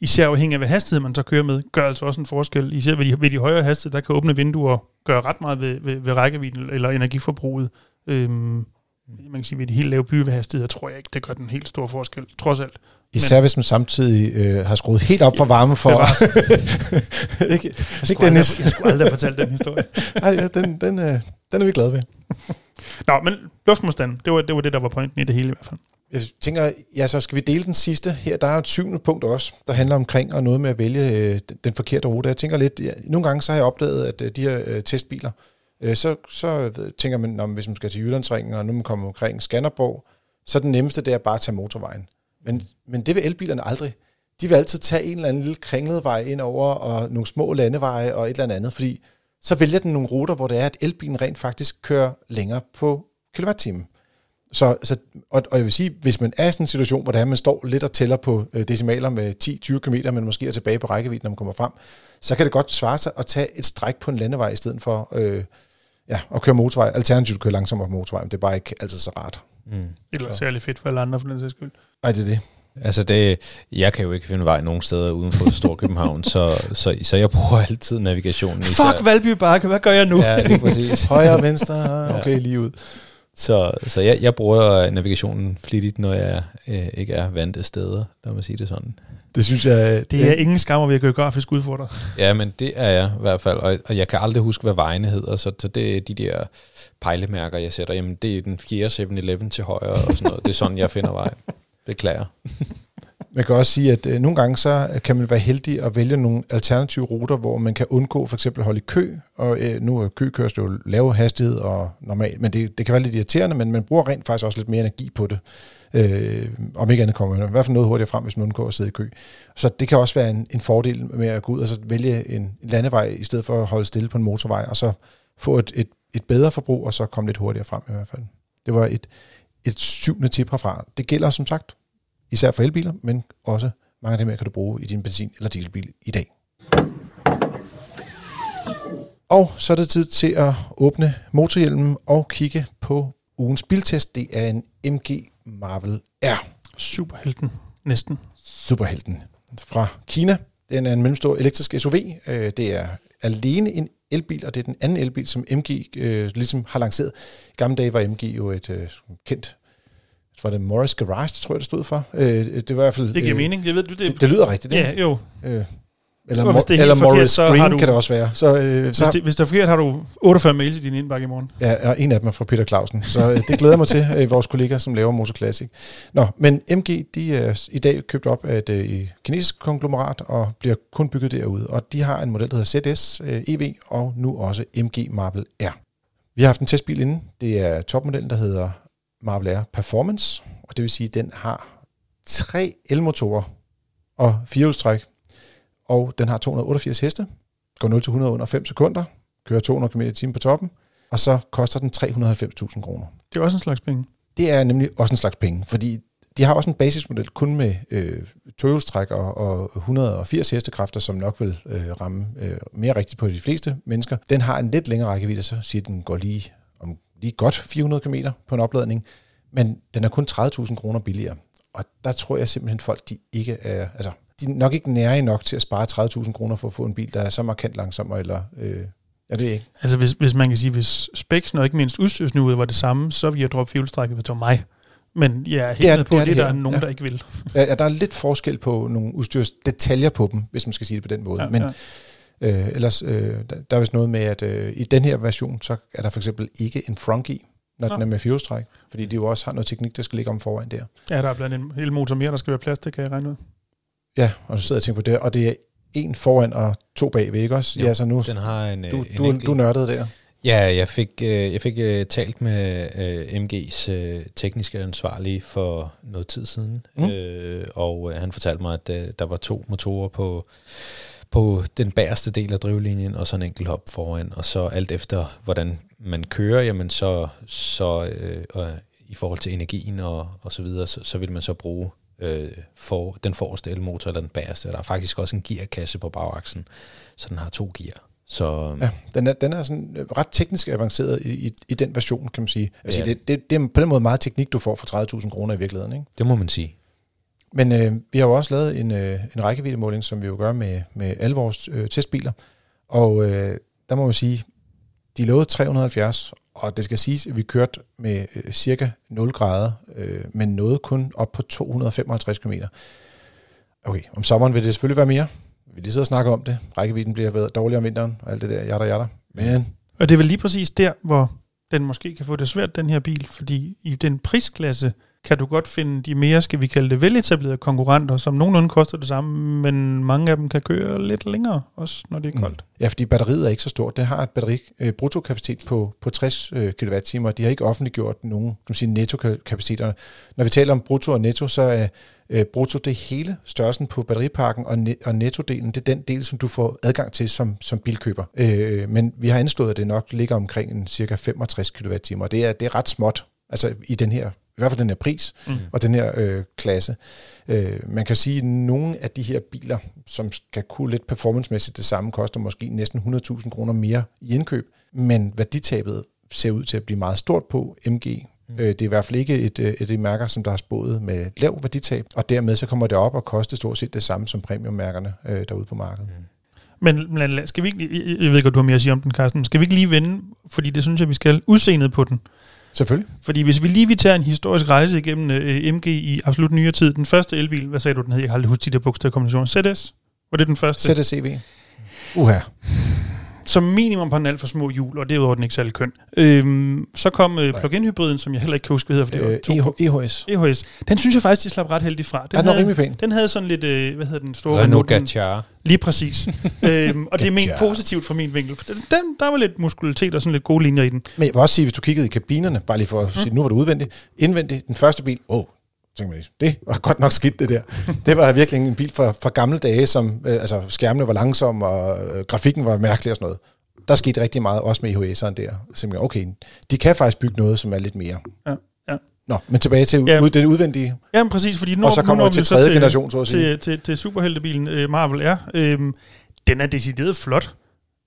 især afhængig af, hvad hastighed man så kører med, gør altså også en forskel. Især ved de, ved de højere hastigheder, der kan åbne vinduer gøre ret meget ved, ved, ved rækkevidden eller energiforbruget. Øhm, man kan sige, ved de helt lave byvehastigheder, tror jeg ikke, det gør den helt store forskel, trods alt. Især Men, hvis man samtidig øh, har skruet helt op for varme for... ikke, jeg, skulle Dennis. Aldrig, jeg skulle aldrig have fortalt den historie. Ej, ja, den, den, øh, den er vi glade ved. Nå, men luftmodstand, det var, det var det, der var pointen i det hele i hvert fald. Jeg tænker, ja, så skal vi dele den sidste. Her der er et syvende punkt også, der handler omkring og noget med at vælge øh, den forkerte rute. Jeg tænker lidt, ja, nogle gange så har jeg opdaget, at øh, de her øh, testbiler, øh, Øh, så, så tænker man, når, hvis man skal til Jyllandsringen, og nu man kommer omkring Skanderborg, så den nemmeste det er bare at tage motorvejen. Men, men det vil elbilerne aldrig. De vil altid tage en eller anden lille kringlet vej ind over, og nogle små landeveje og et eller andet, fordi så vælger den nogle ruter, hvor det er, at elbilen rent faktisk kører længere på kilowatt-timen. Så, så, og, og jeg vil sige, hvis man er i sådan en situation, hvor det er, man står lidt og tæller på øh, decimaler med 10-20 km, men måske er tilbage på rækkevidden, når man kommer frem, så kan det godt svare sig at tage et stræk på en landevej, i stedet for øh, ja, at køre motorvej. Alternativt at køre langsommere på motorvej, men det er bare ikke altid så rart. Mm. Eller særlig fedt for alle andre, for den sags skyld. Nej, det er det. Altså det, jeg kan jo ikke finde vej nogen steder uden for Storkøbenhavn, så, så, så jeg bruger altid navigationen. Fuck især. Valby Bakke, hvad gør jeg nu? Ja, det er præcis. Højre, venstre, okay, lige ud. Så, så jeg, jeg bruger navigationen flittigt, når jeg øh, ikke er vant af steder, lad mig sige det sådan. Det synes jeg... Det er ingen skammer ved at geografisk udfordret. Ja, men det er jeg i hvert fald, og, og jeg kan aldrig huske, hvad vejene hedder, så, så det er de der pejlemærker, jeg sætter. Jamen, det er den fjerde 7-Eleven til højre og sådan noget. Det er sådan, jeg finder vej. Beklager. Man kan også sige, at øh, nogle gange så øh, kan man være heldig at vælge nogle alternative ruter, hvor man kan undgå for eksempel at holde i kø, og øh, nu er køkørsel jo lav hastighed og normalt, men det, det kan være lidt irriterende, men man bruger rent faktisk også lidt mere energi på det. Øh, om ikke andet kommer man i hvert fald noget hurtigere frem, hvis man undgår at sidde i kø. Så det kan også være en, en fordel med at gå ud og så vælge en, en landevej, i stedet for at holde stille på en motorvej, og så få et, et, et bedre forbrug, og så komme lidt hurtigere frem i hvert fald. Det var et, et syvende tip herfra. Det gælder som sagt især for elbiler, men også mange af dem her kan du bruge i din benzin- eller dieselbil i dag. Og så er det tid til at åbne motorhjelmen og kigge på ugens biltest. Det er en MG Marvel R. Superhelten, næsten. Superhelten fra Kina. Den er en mellemstor elektrisk SUV. Øh, det er alene en elbil, og det er den anden elbil, som MG øh, ligesom har lanceret. I gamle dage var MG jo et øh, kendt var det Morris Garage, det tror jeg, det stod for. Øh, det var i hvert fald... Det giver øh, mening. Jeg ved, det, det, det lyder rigtigt, ikke? Ja, jo. Øh, eller, og hvis det er eller forkert, Morris så Green du, kan det også være. Så, øh, hvis, så, det, hvis det er forkert, har du 48 mails i din indbakke i morgen. Ja, og en af dem er fra Peter Clausen. Så øh, det glæder mig til, øh, vores kollegaer, som laver Motor Classic. Nå, men MG, de er i dag købt op af et øh, kinesisk konglomerat, og bliver kun bygget derude. Og de har en model, der hedder ZS øh, EV, og nu også MG Marvel R. Vi har haft en testbil inde. Det er topmodellen, der hedder Marvel R Performance, og det vil sige, at den har tre elmotorer og firehjulstræk, og den har 288 heste, går 0 til 100 under 5 sekunder, kører 200 km i på toppen, og så koster den 390.000 kroner. Det er også en slags penge. Det er nemlig også en slags penge, fordi de har også en basismodel kun med øh, tohjulstræk og, og 180 hestekræfter, som nok vil øh, ramme øh, mere rigtigt på de fleste mennesker. Den har en lidt længere rækkevidde, så siger den går lige lige godt 400 km på en opladning, men den er kun 30.000 kroner billigere. Og der tror jeg simpelthen folk, de ikke er, altså, de er nok ikke nære nok til at spare 30.000 kroner for at få en bil, der er så markant langsommere, eller øh, Ja, det er ikke. Altså hvis, hvis man kan sige, hvis speksen og ikke mindst udstyrsniveauet var det samme, så ville jeg droppe fjolstrækket, hvis det var mig. Men jeg er helt det er, med på, det, er det, det der er nogen, ja. der ikke vil. Ja, der er lidt forskel på nogle udstyrsdetaljer på dem, hvis man skal sige det på den måde. Ja, Men ja. Øh, ellers, øh, der, er vist noget med, at øh, i den her version, så er der for eksempel ikke en front i, når Nå. den er med fjolstræk, fordi de jo også har noget teknik, der skal ligge om foran der. Ja, der er blandt en hel motor mere, der skal være plads til, kan jeg regne ud. Ja, og så sidder jeg og tænker på det, og det er en foran og to bagved, ikke også? Jo, ja, så nu, den har en, du, en du, enkelt. du nørdede der. Ja, jeg fik, øh, jeg fik uh, talt med MG's tekniske ansvarlige for noget tid siden, mm. uh, og han fortalte mig, at der var to motorer på på den bagerste del af drivlinjen, og så en enkelt hop foran, og så alt efter, hvordan man kører, jamen så, så øh, og i forhold til energien og, og så videre, så, så vil man så bruge øh, for den forreste elmotor eller den bagerste. Der er faktisk også en gearkasse på bagaksen, så den har to gear. Så, ja, den er, den er sådan ret teknisk avanceret i, i, i den version, kan man sige. Altså, ja. det, det, det er på den måde meget teknik, du får for 30.000 kroner i virkeligheden. Ikke? Det må man sige. Men øh, vi har jo også lavet en, øh, en rækkeviddemåling, som vi jo gør med, med alle vores øh, testbiler. Og øh, der må man sige, de lovede 370, og det skal siges, at vi kørte med øh, cirka 0 grader, øh, men nåede kun op på 255 km. Okay, om sommeren vil det selvfølgelig være mere. Vi lige sidder og snakker om det. Rækkevidden bliver bedre, dårligere om vinteren, og alt det der, jatter, jatter. Men... Og det er vel lige præcis der, hvor den måske kan få det svært, den her bil, fordi i den prisklasse, kan du godt finde de mere, skal vi kalde det, veletablerede konkurrenter, som nogenlunde koster det samme, men mange af dem kan køre lidt længere, også når det er koldt. Mm. Ja, fordi batteriet er ikke så stort. Det har et batteri øh, bruttokapacitet på, på 60 øh, kWh. De har ikke offentliggjort nogen kan man sige, netto-kapaciteter. Når vi taler om brutto og netto, så er øh, brutto det hele størrelsen på batteriparken, og, ne- og nettodelen, det er den del, som du får adgang til som, som bilkøber. Øh, men vi har anslået, at det nok ligger omkring en cirka 65 kWh, og det er, det er ret småt, altså i den her hvert fald den her pris mm. og den her øh, klasse. Øh, man kan sige, at nogle af de her biler, som skal kunne lidt performancemæssigt det samme, koster måske næsten 100.000 kroner mere i indkøb, men værditabet ser ud til at blive meget stort på MG Mm. Øh, det er i hvert fald ikke et, et, et mærker, som der har spået med lav værditab, og dermed så kommer det op og koste stort set det samme som premiummærkerne øh, derude på markedet. Mm. Men, men skal vi ikke, jeg ved ikke, du har mere at sige om den, Carsten, skal vi ikke lige vende, fordi det synes jeg, vi skal, udseendet på den. Selvfølgelig. Fordi hvis vi lige vil tage en historisk rejse igennem uh, MG i absolut nyere tid, den første elbil, hvad sagde du, den hed? Jeg har aldrig husket de der bogstavkombinationer. ZS? Var det den første? ZS-EV. Uha som minimum på en alt for små hjul, og det er den ikke særlig køn. Øhm, så kom øh, plug-in hybriden, som jeg heller ikke kan huske, hvad hedder, for det øh, var EHS. EHS. Den synes jeg faktisk, de slap ret heldigt fra. Den er den rimelig pæn? Den havde sådan lidt, øh, hvad hedder den store? Renault Gadjar. Lige præcis. øhm, og det er ment positivt fra min vinkel. For den, der var lidt muskularitet og sådan lidt gode linjer i den. Men jeg vil også sige, hvis du kiggede i kabinerne, bare lige for at mm. sige, nu var du udvendigt, indvendigt, den første bil, åh, oh, tænker man, det var godt nok skidt det der. det var virkelig en bil fra, fra gamle dage, som øh, altså, skærmene var langsomme, og øh, grafikken var mærkelig og sådan noget der skete rigtig meget, også med IHS'eren der. Så okay, de kan faktisk bygge noget, som er lidt mere. Ja, ja. Nå, men tilbage til ja. ud, den udvendige. Ja, men præcis, fordi nu, og så kommer vi til tredje generation, så at sige. Til, til, til superheltebilen uh, Marvel R. Øhm, den er decideret flot.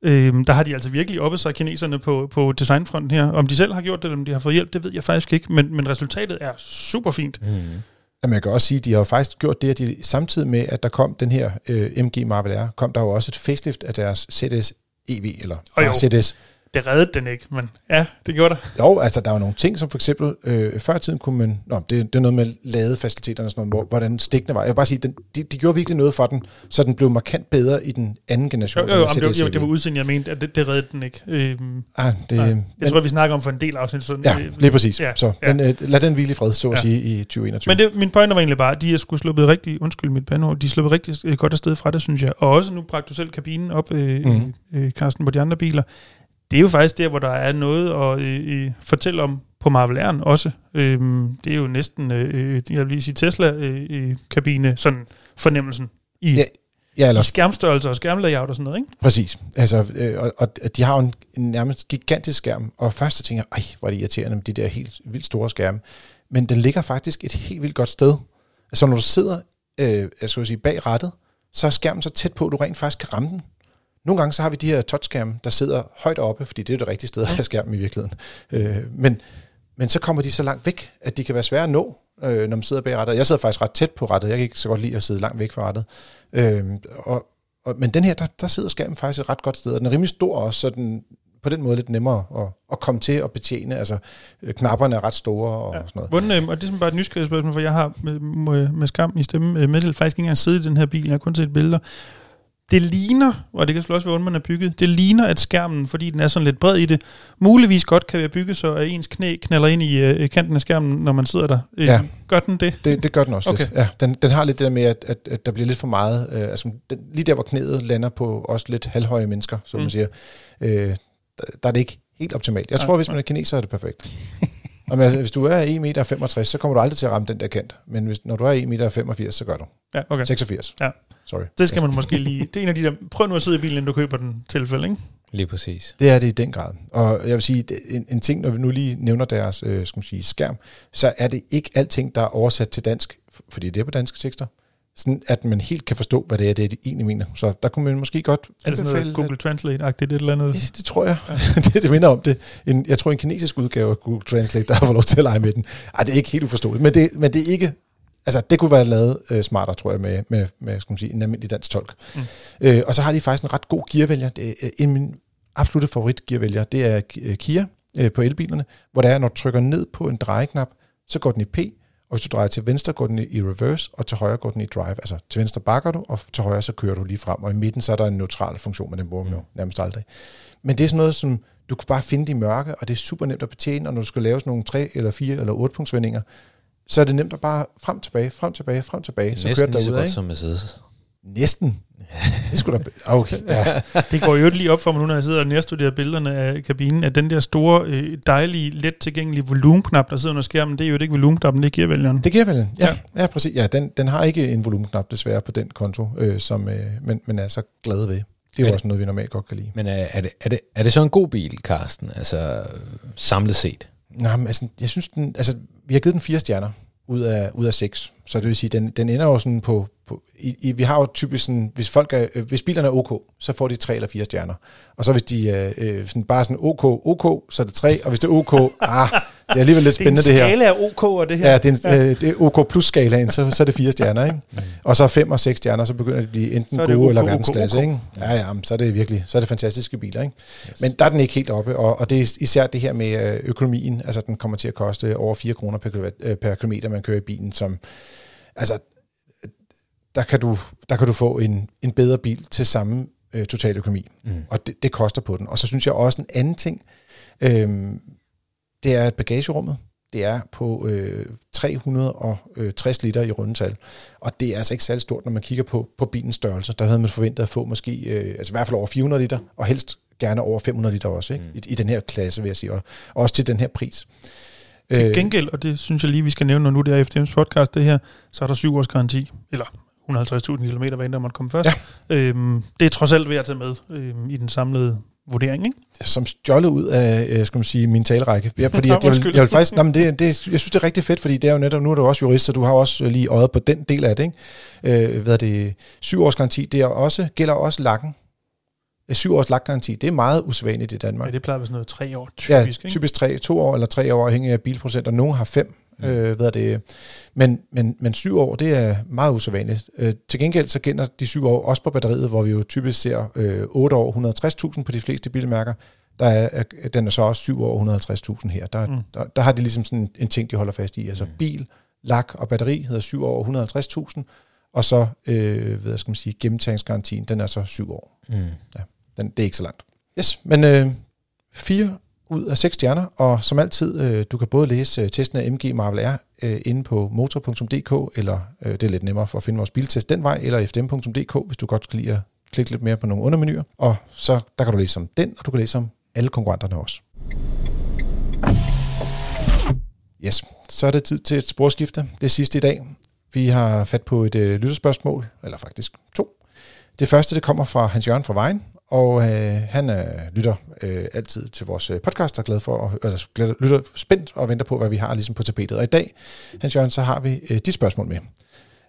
Øhm, der har de altså virkelig oppe sig, kineserne, på, på designfronten her. Om de selv har gjort det, eller om de har fået hjælp, det ved jeg faktisk ikke, men, men resultatet er super fint. Mm. Jamen, jeg kan også sige, at de har faktisk gjort det, at de samtidig med, at der kom den her øh, MG Marvel R, kom der jo også et facelift af deres ZS EV, eller oh, Mercedes. Det reddede den ikke, men ja, det gjorde det. Jo, altså der var nogle ting, som for eksempel, øh, før tiden kunne man, nå, det, det er noget med ladefaciliteterne og sådan noget, hvordan stikkene var. Jeg vil bare sige, den, de, de gjorde virkelig noget for den, så den blev markant bedre i den anden generation. Jo, jo, jo det, var, det var udsendt, jeg mente, at det, det reddede den ikke. Øhm, ah, det, nej, jeg men, tror, vi snakker om for en del afsnit. Sådan, ja, lige præcis. Ja, så, ja. Men øh, lad den hvile i fred, så at ja. sige, i 2021. Men det, min pointe var egentlig bare, at de er skulle sluppet rigtig, undskyld mit bandord, de er sluppet rigtig øh, godt afsted fra det, synes jeg. Og også nu bragte du selv kabinen op, øh, mm. øh, Carsten, på de andre biler det er jo faktisk der, hvor der er noget at øh, fortælle om på Marvel Air'en også. Øhm, det er jo næsten, øh, jeg vil lige sige, Tesla-kabine, øh, sådan fornemmelsen i, ja, ja, eller, i skærmstørrelse og skærmlayout og sådan noget, ikke? Præcis. Altså, øh, og, og de har jo en, en nærmest gigantisk skærm, og først så tænker jeg, ej, hvor er det irriterende med de der helt vildt store skærme. Men den ligger faktisk et helt vildt godt sted. Altså, når du sidder øh, jeg skal sige, bag rattet, så er skærmen så tæt på, at du rent faktisk kan ramme den. Nogle gange så har vi de her touchskærme, der sidder højt oppe, fordi det er det rigtige sted at have skærmen i virkeligheden. Øh, men, men så kommer de så langt væk, at de kan være svære at nå, øh, når man sidder bag rattet. Jeg sidder faktisk ret tæt på rattet. Jeg kan ikke så godt lide at sidde langt væk fra rattet. Øh, og, og, men den her, der, der sidder skærmen faktisk et ret godt sted. Og den er rimelig stor også, så den på den måde lidt nemmere at, at komme til at betjene. Altså, øh, knapperne er ret store og ja. sådan noget. Hvordan, øh, og det er sådan bare et nysgerrighedsspørgsmål, for jeg har med, med, skam i stemme øh, meddelt faktisk ikke engang siddet i den her bil. Jeg har kun set billeder det ligner, og det kan også være, hvordan man er bygget, det ligner, at skærmen, fordi den er sådan lidt bred i det, muligvis godt kan være bygget, så at ens knæ knaller ind i uh, kanten af skærmen, når man sidder der. Uh, ja. Gør den det? det? Det gør den også okay. lidt. Ja, den, den har lidt det der med, at, at, at der bliver lidt for meget, uh, altså den, lige der, hvor knæet lander på også lidt halvhøje mennesker, som mm. man siger, uh, der, der er det ikke helt optimalt. Jeg tror, ja, hvis man er kineser, er det perfekt. Og altså, hvis du er 1,65 meter, så kommer du aldrig til at ramme den der kant. Men hvis, når du er 1,85 meter, så gør du. Ja, okay. 86. Ja. Sorry. Det skal man måske lige... Det er en af de der... Prøv nu at sidde i bilen, inden du køber den tilfælde, ikke? Lige præcis. Det er det i den grad. Og jeg vil sige, en, en ting, når vi nu lige nævner deres øh, skal man sige, skærm, så er det ikke alting, der er oversat til dansk, fordi det er på danske tekster, sådan at man helt kan forstå, hvad det er, det de egentlig mener. Så der kunne man måske godt Er det sådan noget Google Translate-agtigt et eller andet? Det, det tror jeg. Ja. det, det minder om det. En, jeg tror, en kinesisk udgave af Google Translate, der har fået lov til at lege med den. Ej, det er ikke helt uforståeligt, men det, men det er ikke Altså, det kunne være lavet øh, smartere, tror jeg, med, med, med skal man sige, en almindelig dansk tolk. Mm. Øh, og så har de faktisk en ret god gearvælger. Det er, øh, en af mine absolutte favorit gearvælger, det er Kia øh, på elbilerne, hvor det er, når du trykker ned på en drejeknap, så går den i P, og hvis du drejer til venstre, går den i reverse, og til højre går den i drive. Altså til venstre bakker du, og til højre så kører du lige frem. Og i midten så er der en neutral funktion, men den bruger man jo mm. nærmest aldrig. Men det er sådan noget, som du kan bare finde i mørke, og det er super nemt at betjene, og når du skal lave sådan nogle 3 eller 4 eller 8 punktsvendinger, så er det nemt at bare frem tilbage, frem tilbage, frem tilbage. Så Næsten kører det som Mercedes. Næsten. Det skulle da... Okay, ja. det går jo lige op for mig nu, når jeg sidder og nærstuderer billederne af kabinen, at den der store, øh, dejlige, let tilgængelige volumenknap, der sidder under skærmen, det er jo ikke volumenknappen, det er gearvælgeren. Det er gearvælgeren, ja. ja. Ja, præcis. Ja, den, den har ikke en volumenknap desværre på den konto, øh, som, øh, men, men er så glad ved. Det er jo også noget, vi normalt godt kan lide. Men er, er, det, er, det, er det så en god bil, Carsten? Altså samlet set? Nej, men altså, jeg synes, den, altså, vi har givet den fire stjerner ud af, ud af seks. Så det vil sige, den, den ender jo sådan på... på i, i, vi har jo typisk sådan, hvis, folk er, øh, hvis bilerne er OK, så får de tre eller fire stjerner. Og så hvis de øh, sådan, bare sådan OK, OK, så er det tre, og hvis det er OK, ah, er alligevel lidt spændende, det, her. Det er OK, og det her. Ja, det er, en, ja. Øh, det er OK plus skalaen, så, så er det fire stjerner, ikke? Mm. Og så fem og seks stjerner, så begynder det at blive enten gode OK, eller verdensklasse, ikke? Ja, ja, så er det virkelig, så er det fantastiske biler, ikke? Yes. Men der er den ikke helt oppe, og, og det er især det her med øh, økonomien, altså den kommer til at koste over 4 kroner per, øh, per kilometer, man kører i bilen, som, altså, der kan du, der kan du få en, en bedre bil til samme øh, total økonomi. Mm. Og det, det koster på den. Og så synes jeg også en anden ting, øh, det er bagagerummet. Det er på øh, 360 liter i rundetal. Og det er altså ikke særlig stort, når man kigger på, på bilens størrelse. Der havde man forventet at få måske, øh, altså i hvert fald over 400 liter, og helst gerne over 500 liter også, ikke? Mm. I, i den her klasse, vil jeg sige, og også til den her pris. Til øh, gengæld, og det synes jeg lige, vi skal nævne, når nu det er FDM's podcast, det her, så er der syv års garanti, eller 150.000 km, hvad end der måtte komme først. Ja. Øhm, det er trods alt ved at tage med øhm, i den samlede vurdering, ikke? Som stjålet ud af, øh, skal man sige, min talerrække. Ja, fordi jeg, jeg, vil, jeg vil faktisk, nej, men det, det, jeg synes, det er rigtig fedt, fordi det er jo netop, nu er du også jurist, så du har også lige øjet på den del af det, ikke? Øh, hvad er det, syv års garanti, det er også, gælder også lakken. Syv års lakgaranti, det er meget usædvanligt i Danmark. Ja, det plejer at være sådan noget tre år, typisk, ja, ikke? typisk tre, to år eller tre år, afhængig af bilprocent, og nogle har fem. Mm. Øh, hvad er det? Men, men, men syv år, det er meget usædvanligt. Øh, til gengæld så gælder de syv år også på batteriet, hvor vi jo typisk ser øh, 8 år 160.000 på de fleste bilmærker. Der er, den er så også 7 år 150.000 her. Der, mm. der, der har de ligesom sådan en ting, de holder fast i. Altså mm. bil, lak og batteri hedder 7 år 150.000, og så, øh, hvad skal man sige, gennemtagningsgarantien, den er så 7 år. Mm. Ja, den, det er ikke så langt. Yes, men øh, fire ud af seks stjerner, og som altid, øh, du kan både læse øh, testen af MG Marvel R øh, inde på motor.dk, eller øh, det er lidt nemmere for at finde vores biltest den vej, eller fdm.dk, hvis du godt kan lide at klikke lidt mere på nogle undermenuer. Og så der kan du læse om den, og du kan læse om alle konkurrenterne også. Yes, så er det tid til et sporskifte. Det sidste i dag. Vi har fat på et øh, lytterspørgsmål, eller faktisk to. Det første, det kommer fra Hans Jørgen fra Vejen, og øh, han øh, lytter øh, altid til vores øh, podcast, og er glad for, at, eller, glad, lytter spændt og venter på, hvad vi har ligesom på tapetet. Og i dag, Hans Jørgen, så har vi øh, dit spørgsmål med.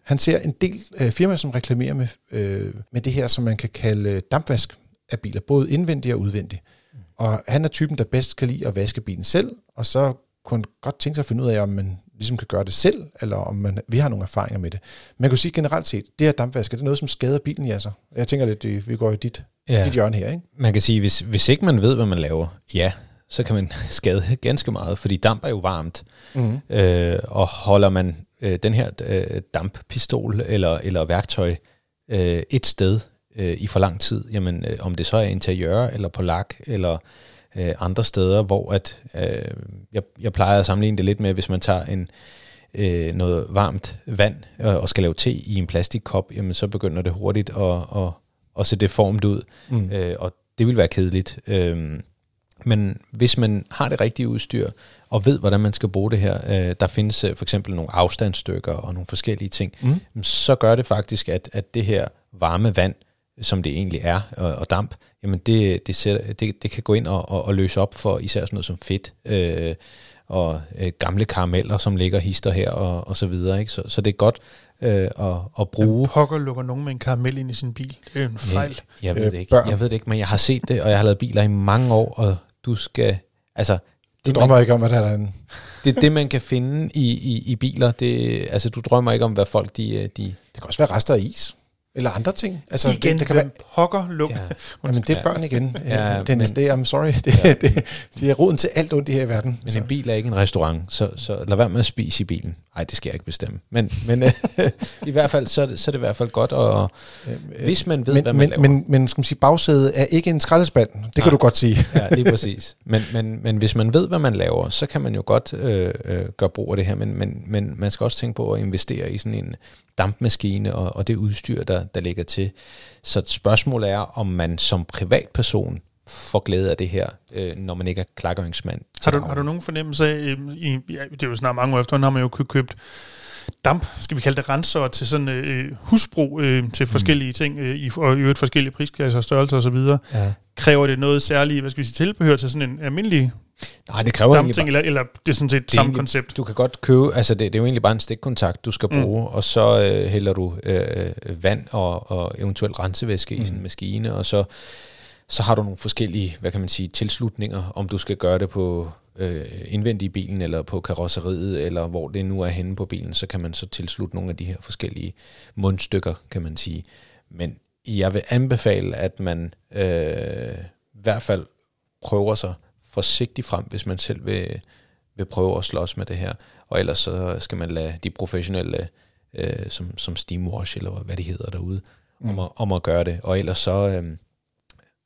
Han ser en del øh, firmaer, som reklamerer med, øh, med det her, som man kan kalde øh, dampvask af biler, både indvendigt og udvendigt. Mm. Og han er typen, der bedst kan lide at vaske bilen selv, og så kunne godt tænke sig at finde ud af, om man ligesom kan gøre det selv, eller om man, vi har nogle erfaringer med det. Man kan sige generelt set, det her dampvask, det er noget, som skader bilen, ja så. Jeg tænker lidt, øh, vi går i dit ja. dit hjørne her. Ikke? Man kan sige, hvis, hvis ikke man ved, hvad man laver, ja, så kan man skade ganske meget, fordi damp er jo varmt. Mm. Øh, og holder man øh, den her øh, damppistol eller, eller værktøj øh, et sted øh, i for lang tid, jamen øh, om det så er interiør eller på lak eller øh, andre steder, hvor at øh, jeg, jeg plejer at sammenligne det lidt med, hvis man tager en øh, noget varmt vand og, og skal lave te i en plastikkop, jamen så begynder det hurtigt at, at og se det formt ud, mm. øh, og det vil være kedeligt. Øh, men hvis man har det rigtige udstyr, og ved, hvordan man skal bruge det her, øh, der findes øh, for eksempel nogle afstandsstykker og nogle forskellige ting, mm. så gør det faktisk, at, at det her varme vand, som det egentlig er, og, og damp, jamen det, det, sætter, det, det kan gå ind og, og, og løse op for især sådan noget som fedt, øh, og øh, gamle karameller, som ligger hister her, og, og så videre. Ikke? Så, så det er godt øh, at, at bruge. Hvem pokker lukker nogen med en karamel ind i sin bil? Det er en fejl. Ja, jeg ved det ikke. Jeg ved det ikke, men jeg har set det, og jeg har lavet biler i mange år, og du skal... Altså, du drømmer man, ikke om, hvad der er derinde. Det er det, man kan finde i, i, i biler. Det, altså, du drømmer ikke om, hvad folk de... Øh, de det kan også være rester af is. Eller andre ting. Altså, igen, det, det kan være pokker luk. Ja. Jamen, det er børn igen. ja, Dennis, men, det er, I'm sorry, det, ja. det, det er roden til alt ondt i her verden. Men så. en bil er ikke en restaurant, så, så lad være med at spise i bilen. Nej, det skal jeg ikke bestemme. Men, men øh, i hvert fald, så er, det, så er det i hvert fald godt, og øh, hvis man ved, men, hvad man men, laver. Men, men skal man sige, bagsædet er ikke en skraldespand. Det Nej. kan du godt sige. ja, lige præcis. Men, men, men hvis man ved, hvad man laver, så kan man jo godt øh, øh, gøre brug af det her. Men, men, men man skal også tænke på at investere i sådan en dampmaskine og, og det udstyr, der, der ligger til. Så spørgsmålet er, om man som privatperson får glæde af det her, øh, når man ikke er klargøringsmand. Har du, har du nogen fornemmelse af, øh, i, ja, det er jo snart mange år efter, har man jo købt damp, skal vi kalde det renser til sådan øh, husbrug øh, til forskellige mm. ting, øh, i, og i øvrigt forskellige prisklasser, størrelser osv. Ja. Kræver det noget særligt, hvad skal vi sige, tilbehør til sådan en almindelig Nej, det kræver egentlig bare, eller, eller det er sådan set det samme egentlig, koncept. Du kan godt købe, altså det, det er jo egentlig bare en stikkontakt, du skal mm. bruge, mm. og så øh, hælder du øh, vand og, og eventuelt rensevæske mm. i sådan en maskine, og så, så har du nogle forskellige, hvad kan man sige, tilslutninger, om du skal gøre det på øh, indvendigt i bilen, eller på karosseriet, eller hvor det nu er henne på bilen, så kan man så tilslutte nogle af de her forskellige mundstykker, kan man sige. Men jeg vil anbefale, at man øh, i hvert fald prøver sig forsigtigt frem, hvis man selv vil, vil prøve at slås med det her. Og ellers så skal man lade de professionelle, øh, som, som Steamwash, eller hvad de hedder derude, mm. om, at, om at gøre det. Og ellers så... Øh,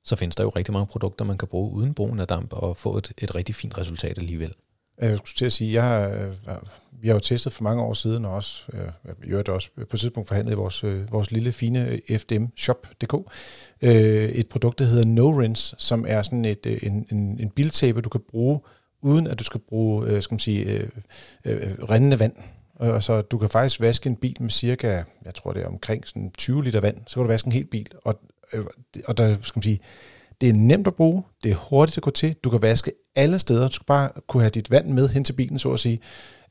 så findes der jo rigtig mange produkter, man kan bruge uden brugen af damp, og få et, et rigtig fint resultat alligevel. Jeg skulle til at sige, jeg har, øh, vi har jo testet for mange år siden, og også, øh, jeg også på et tidspunkt forhandlet i vores, øh, vores lille fine øh, fdmshop.dk, et produkt, der hedder No Rinse, som er sådan et, en, en, en biltape, du kan bruge, uden at du skal bruge skal man sige, rindende vand. Og så du kan faktisk vaske en bil med cirka, jeg tror det er omkring sådan 20 liter vand, så kan du vaske en hel bil, og og der skal man sige, det er nemt at bruge, det er hurtigt at gå til, du kan vaske alle steder, du skal bare kunne have dit vand med hen til bilen, så at sige,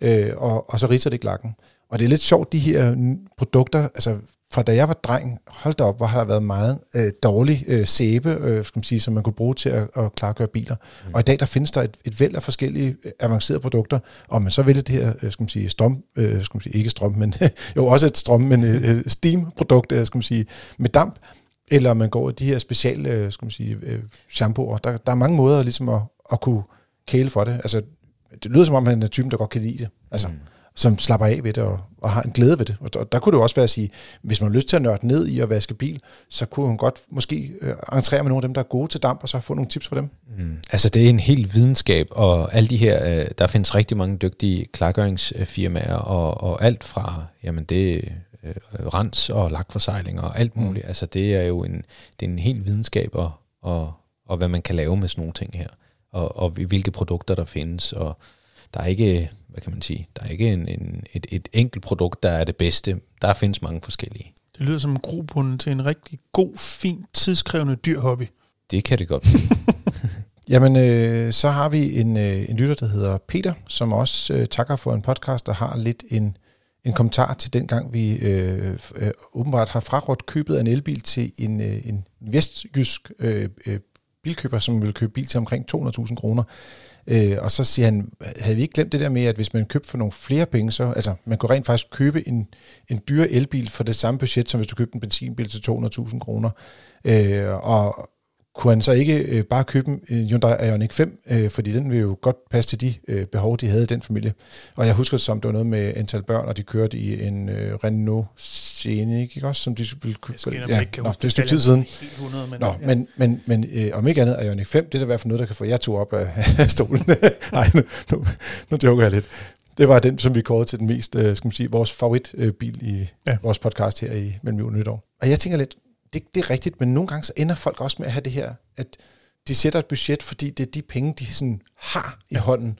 øh, og, og så riser det ikke lakken. Og det er lidt sjovt, de her produkter, altså fra da jeg var dreng, hold da op, hvor har der været meget øh, dårlig øh, sæbe, øh, skal man sige, som man kunne bruge til at, at klargøre biler. Mm. Og i dag, der findes der et, et væld af forskellige øh, avancerede produkter, og man så vælger det her, øh, skal man sige, strøm, øh, skal man sige, ikke strøm, men jo også et strøm, men øh, steam-produkt, øh, skal man sige, med damp, eller man går i de her specielle øh, skal man sige, øh, shampooer. Der, der er mange måder ligesom at, at kunne kæle for det. Altså, det lyder som om, han er typen, der godt kan lide det. Altså, mm. Som slapper af ved det og, og har en glæde ved det. Og der, der kunne det også være at sige, hvis man har lyst til at nørde ned i at vaske bil, så kunne hun godt måske øh, entrere med nogle af dem, der er gode til damp, og så få nogle tips for dem. Mm. Altså det er en helt videnskab, og alle de her, øh, der findes rigtig mange dygtige klargøringsfirmaer, og, og alt fra, jamen det øh, rens og lakforsejling og alt mm. muligt. Mm. Altså det er jo en, det er en helt videnskab og, og, og hvad man kan lave med sådan nogle ting her. Og, og hvilke produkter der findes. Og der er ikke, hvad kan man sige, der er ikke en, en, et, et enkelt produkt, der er det bedste. Der findes mange forskellige. Det lyder som en grobund til en rigtig god, fin, tidskrævende dyr hobby. Det kan det godt Jamen, øh, så har vi en, øh, en lytter, der hedder Peter, som også øh, takker for en podcast, der har lidt en en kommentar til den gang, vi øh, øh, åbenbart har frarådt købet af en elbil til en, øh, en vestjysk øh, øh, bilkøber, som ville købe bil til omkring 200.000 kroner. Øh, og så siger han, havde vi ikke glemt det der med, at hvis man købte for nogle flere penge, så altså, man kunne rent faktisk købe en, en dyr elbil for det samme budget, som hvis du købte en benzinbil til 200.000 kroner. Øh, og, kunne han så ikke øh, bare købe en Hyundai Ioniq 5, øh, fordi den vil jo godt passe til de øh, behov, de havde i den familie. Og jeg husker det som, det var noget med antal børn, og de kørte i en øh, Renault Scenic, ikke også, som de ville købe. Ja, ikke kan nå, det er et stykke tid siden. 100, men, nå, ja. men, men, men øh, om ikke andet, Ioniq 5, det er da i hvert fald noget, der kan få jer to op af, af stolen. Nej, nu, nu, nu joker jeg lidt. Det var den, som vi kårede til den mest, øh, skal man sige, vores favoritbil i ja. vores podcast her i Mellem Jul Nytår. Og jeg tænker lidt, det, det er rigtigt, men nogle gange så ender folk også med at have det her, at de sætter et budget, fordi det er de penge, de sådan har i hånden,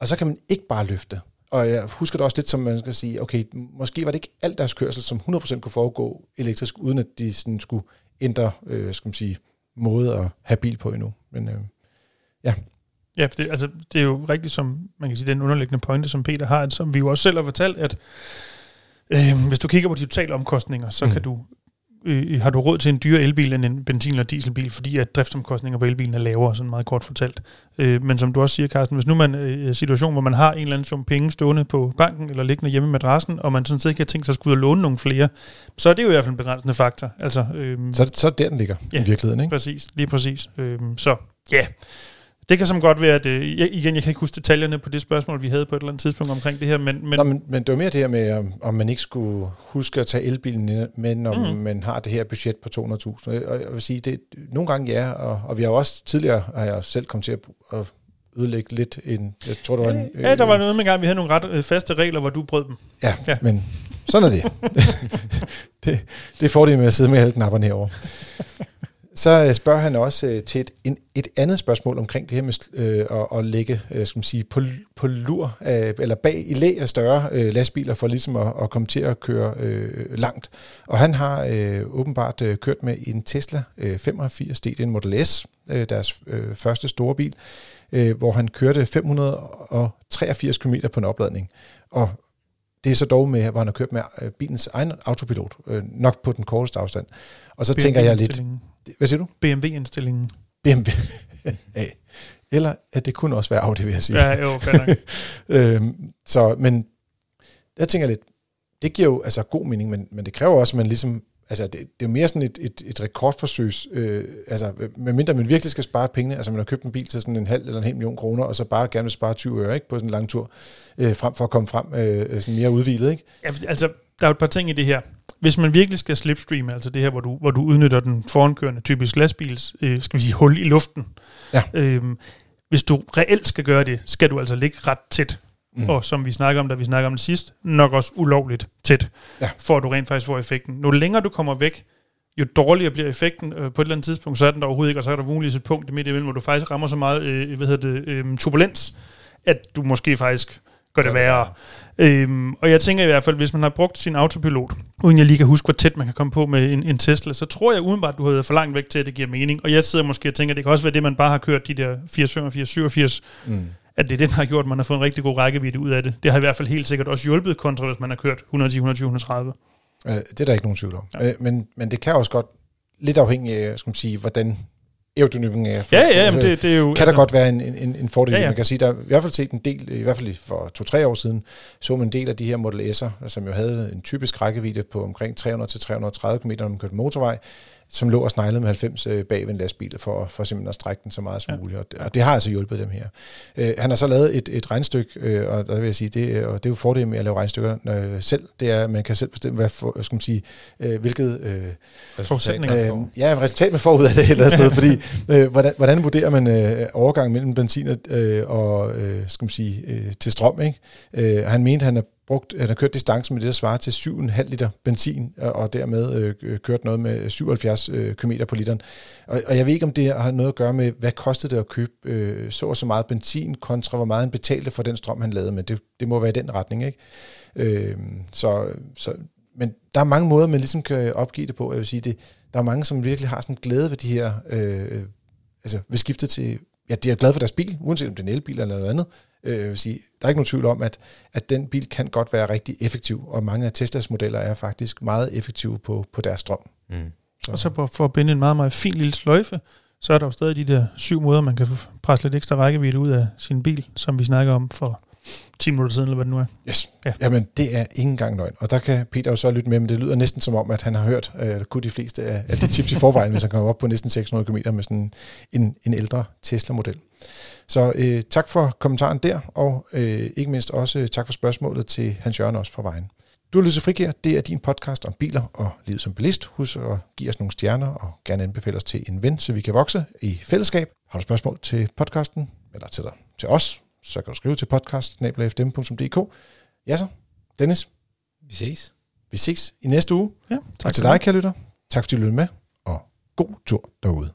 og så kan man ikke bare løfte. Og jeg husker det også lidt som, man skal sige, okay, måske var det ikke alt deres kørsel, som 100% kunne foregå elektrisk, uden at de sådan skulle ændre, øh, skal man sige, måde at have bil på endnu. Men øh, ja. Ja, for det, altså, det er jo rigtigt, som man kan sige, den underliggende pointe, som Peter har, at, som vi jo også selv har fortalt, at øh, hvis du kigger på de totale omkostninger, så mm. kan du øh, har du råd til en dyre elbil end en benzin- eller dieselbil, fordi at driftsomkostninger på elbilen er lavere, sådan meget kort fortalt. Øh, men som du også siger, Carsten, hvis nu man øh, i en situation, hvor man har en eller anden sum penge stående på banken, eller liggende hjemme med madrassen, og man sådan set ikke har tænkt sig at skulle ud og låne nogle flere, så er det jo i hvert fald en begrænsende faktor. Altså, øh, så, så er det der, den ligger ja, i virkeligheden, ikke? præcis. Lige præcis. Øh, så ja, yeah. Det kan som godt være, at øh, igen, jeg kan ikke huske detaljerne på det spørgsmål, vi havde på et eller andet tidspunkt omkring det her, men... Men, Nå, men, men det var mere det her med, om man ikke skulle huske at tage elbilen med, når mm. man har det her budget på 200.000. Og jeg vil sige, det nogle gange ja, og, og vi har også tidligere, har jeg selv kommet til at, at ødelægge lidt en... Jeg tror, der var en... Ja, der var noget med gang, vi havde nogle ret øh, faste regler, hvor du brød dem. Ja, ja. men sådan er det. det. Det får de med at sidde med alle knapperne herovre. Så øh, spørger han også øh, til et, en, et andet spørgsmål omkring det her med øh, at, at lægge øh, skal man sige, på, på lur, øh, eller bag i læ af større øh, lastbiler, for ligesom at, at komme til at køre øh, langt. Og han har øh, åbenbart øh, kørt med en Tesla øh, 85 DD Model S, øh, deres øh, første store bil, øh, hvor han kørte 583 km på en opladning. Og det er så dog med, hvor han har kørt med øh, bilens egen autopilot, øh, nok på den korteste afstand. Og så BMW tænker jeg lidt, hvad siger du? BMW-indstillingen. BMW. Eller at det kunne også være Audi, vil jeg sige. Ja, jo, øhm, så, men jeg tænker lidt, det giver jo altså god mening, men, men det kræver også, at man ligesom altså det, det er jo mere sådan et, et, et rekordforsøg, øh, altså medmindre man virkelig skal spare penge, altså man har købt en bil til sådan en halv eller en hel million kroner, og så bare gerne vil spare 20 øre ikke, på sådan en lang tur, øh, frem for at komme frem øh, sådan mere udvilet. Ikke? Ja, altså der er et par ting i det her. Hvis man virkelig skal slipstreame, altså det her, hvor du, hvor du udnytter den forankørende typisk lastbils, øh, skal vi sige, hul i luften. Ja. Øh, hvis du reelt skal gøre det, skal du altså ligge ret tæt mm. og som vi snakker om, da vi snakker om det sidst, nok også ulovligt tæt, ja. for at du rent faktisk får effekten. Nu længere du kommer væk, jo dårligere bliver effekten. Øh, på et eller andet tidspunkt, så er den der overhovedet ikke, og så er der muligvis et punkt midt imellem, hvor du faktisk rammer så meget øh, hvad hedder det, øh, turbulens, at du måske faktisk gør det værre. Øhm, og jeg tænker i hvert fald, hvis man har brugt sin autopilot, uden jeg lige kan huske, hvor tæt man kan komme på med en, en Tesla, så tror jeg udenbart, at du har været for langt væk til, at det giver mening. Og jeg sidder måske og tænker, at det kan også være det, man bare har kørt de der 80, 85, 87 mm at det er den, der har gjort, at man har fået en rigtig god rækkevidde ud af det. Det har i hvert fald helt sikkert også hjulpet kontra, hvis man har kørt 110, 120, 130. Det er der ikke nogen tvivl om. Ja. Øh, men, men det kan også godt, lidt afhængig af, skal man sige, hvordan aerodynamikken er. Ja, ja, men det, det er jo... Kan altså, der godt være en, en, en fordel. Ja, ja. Man kan sige, der i hvert fald set en del, i hvert fald for to-tre år siden, så man en del af de her Model S'er, som jo havde en typisk rækkevidde på omkring 300-330 km, når man kørte motorvej, som lå og sneglede med 90 øh, bag ved en lastbil, for, for simpelthen at strække den så meget som ja. muligt. Og det, og det har altså hjulpet dem her. Øh, han har så lavet et, et regnstykke, øh, og der vil jeg sige, det, og det er jo fordelen med at lave regnstykker øh, selv, det er, at man kan selv bestemme, hvad for, skal man sige, øh, hvilket øh, resultat, øh, ja, resultat man får ud af det et eller andet sted, fordi øh, hvordan, hvordan vurderer man øh, overgangen mellem benzin og, øh, og øh, skal man sige, øh, til strøm, ikke? Øh, han mente, han er brugt, eller kørt distancen med det, der svarer til 7,5 liter benzin, og dermed øh, øh, kørt noget med 77 øh, km på literen. Og, og jeg ved ikke, om det har noget at gøre med, hvad kostede det at købe øh, så og så meget benzin, kontra hvor meget han betalte for den strøm, han lavede, men det, det må være i den retning, ikke? Øh, så, så, men der er mange måder, man ligesom kan opgive det på. Jeg vil sige, det, der er mange, som virkelig har sådan glæde ved de her, øh, altså ved skiftet til, ja, de er glade for deres bil, uanset om det er en elbil eller noget andet, øh, vil sige, der er ikke nogen tvivl om, at, at den bil kan godt være rigtig effektiv, og mange af Teslas modeller er faktisk meget effektive på, på deres strøm. Mm. Så. Og så for, for at binde en meget, meget fin lille sløjfe, så er der jo stadig de der syv måder, man kan presse lidt ekstra rækkevidde ud af sin bil, som vi snakker om for 10 minutter siden, eller hvad det nu er. Yes. Ja. Jamen, det er ikke engang løgn. Og der kan Peter jo så lytte med, men det lyder næsten som om, at han har hørt uh, kunne de fleste af, af de tips i forvejen, hvis han kommer op på næsten 600 km med sådan en, en ældre Tesla-model. Så øh, tak for kommentaren der, og øh, ikke mindst også tak for spørgsmålet til Hans Jørgen også fra vejen. Du har lyttet til Frigær. Det er din podcast om biler og livet som bilist. Husk at give os nogle stjerner og gerne anbefale os til en ven, så vi kan vokse i fællesskab. Har du spørgsmål til podcasten, eller til, dig, til os, så kan du skrive til podcast Ja så, Dennis. Vi ses. Vi ses i næste uge. Ja, tak og til dig, kære lytter. Tak fordi du lyttede med, og god tur derude.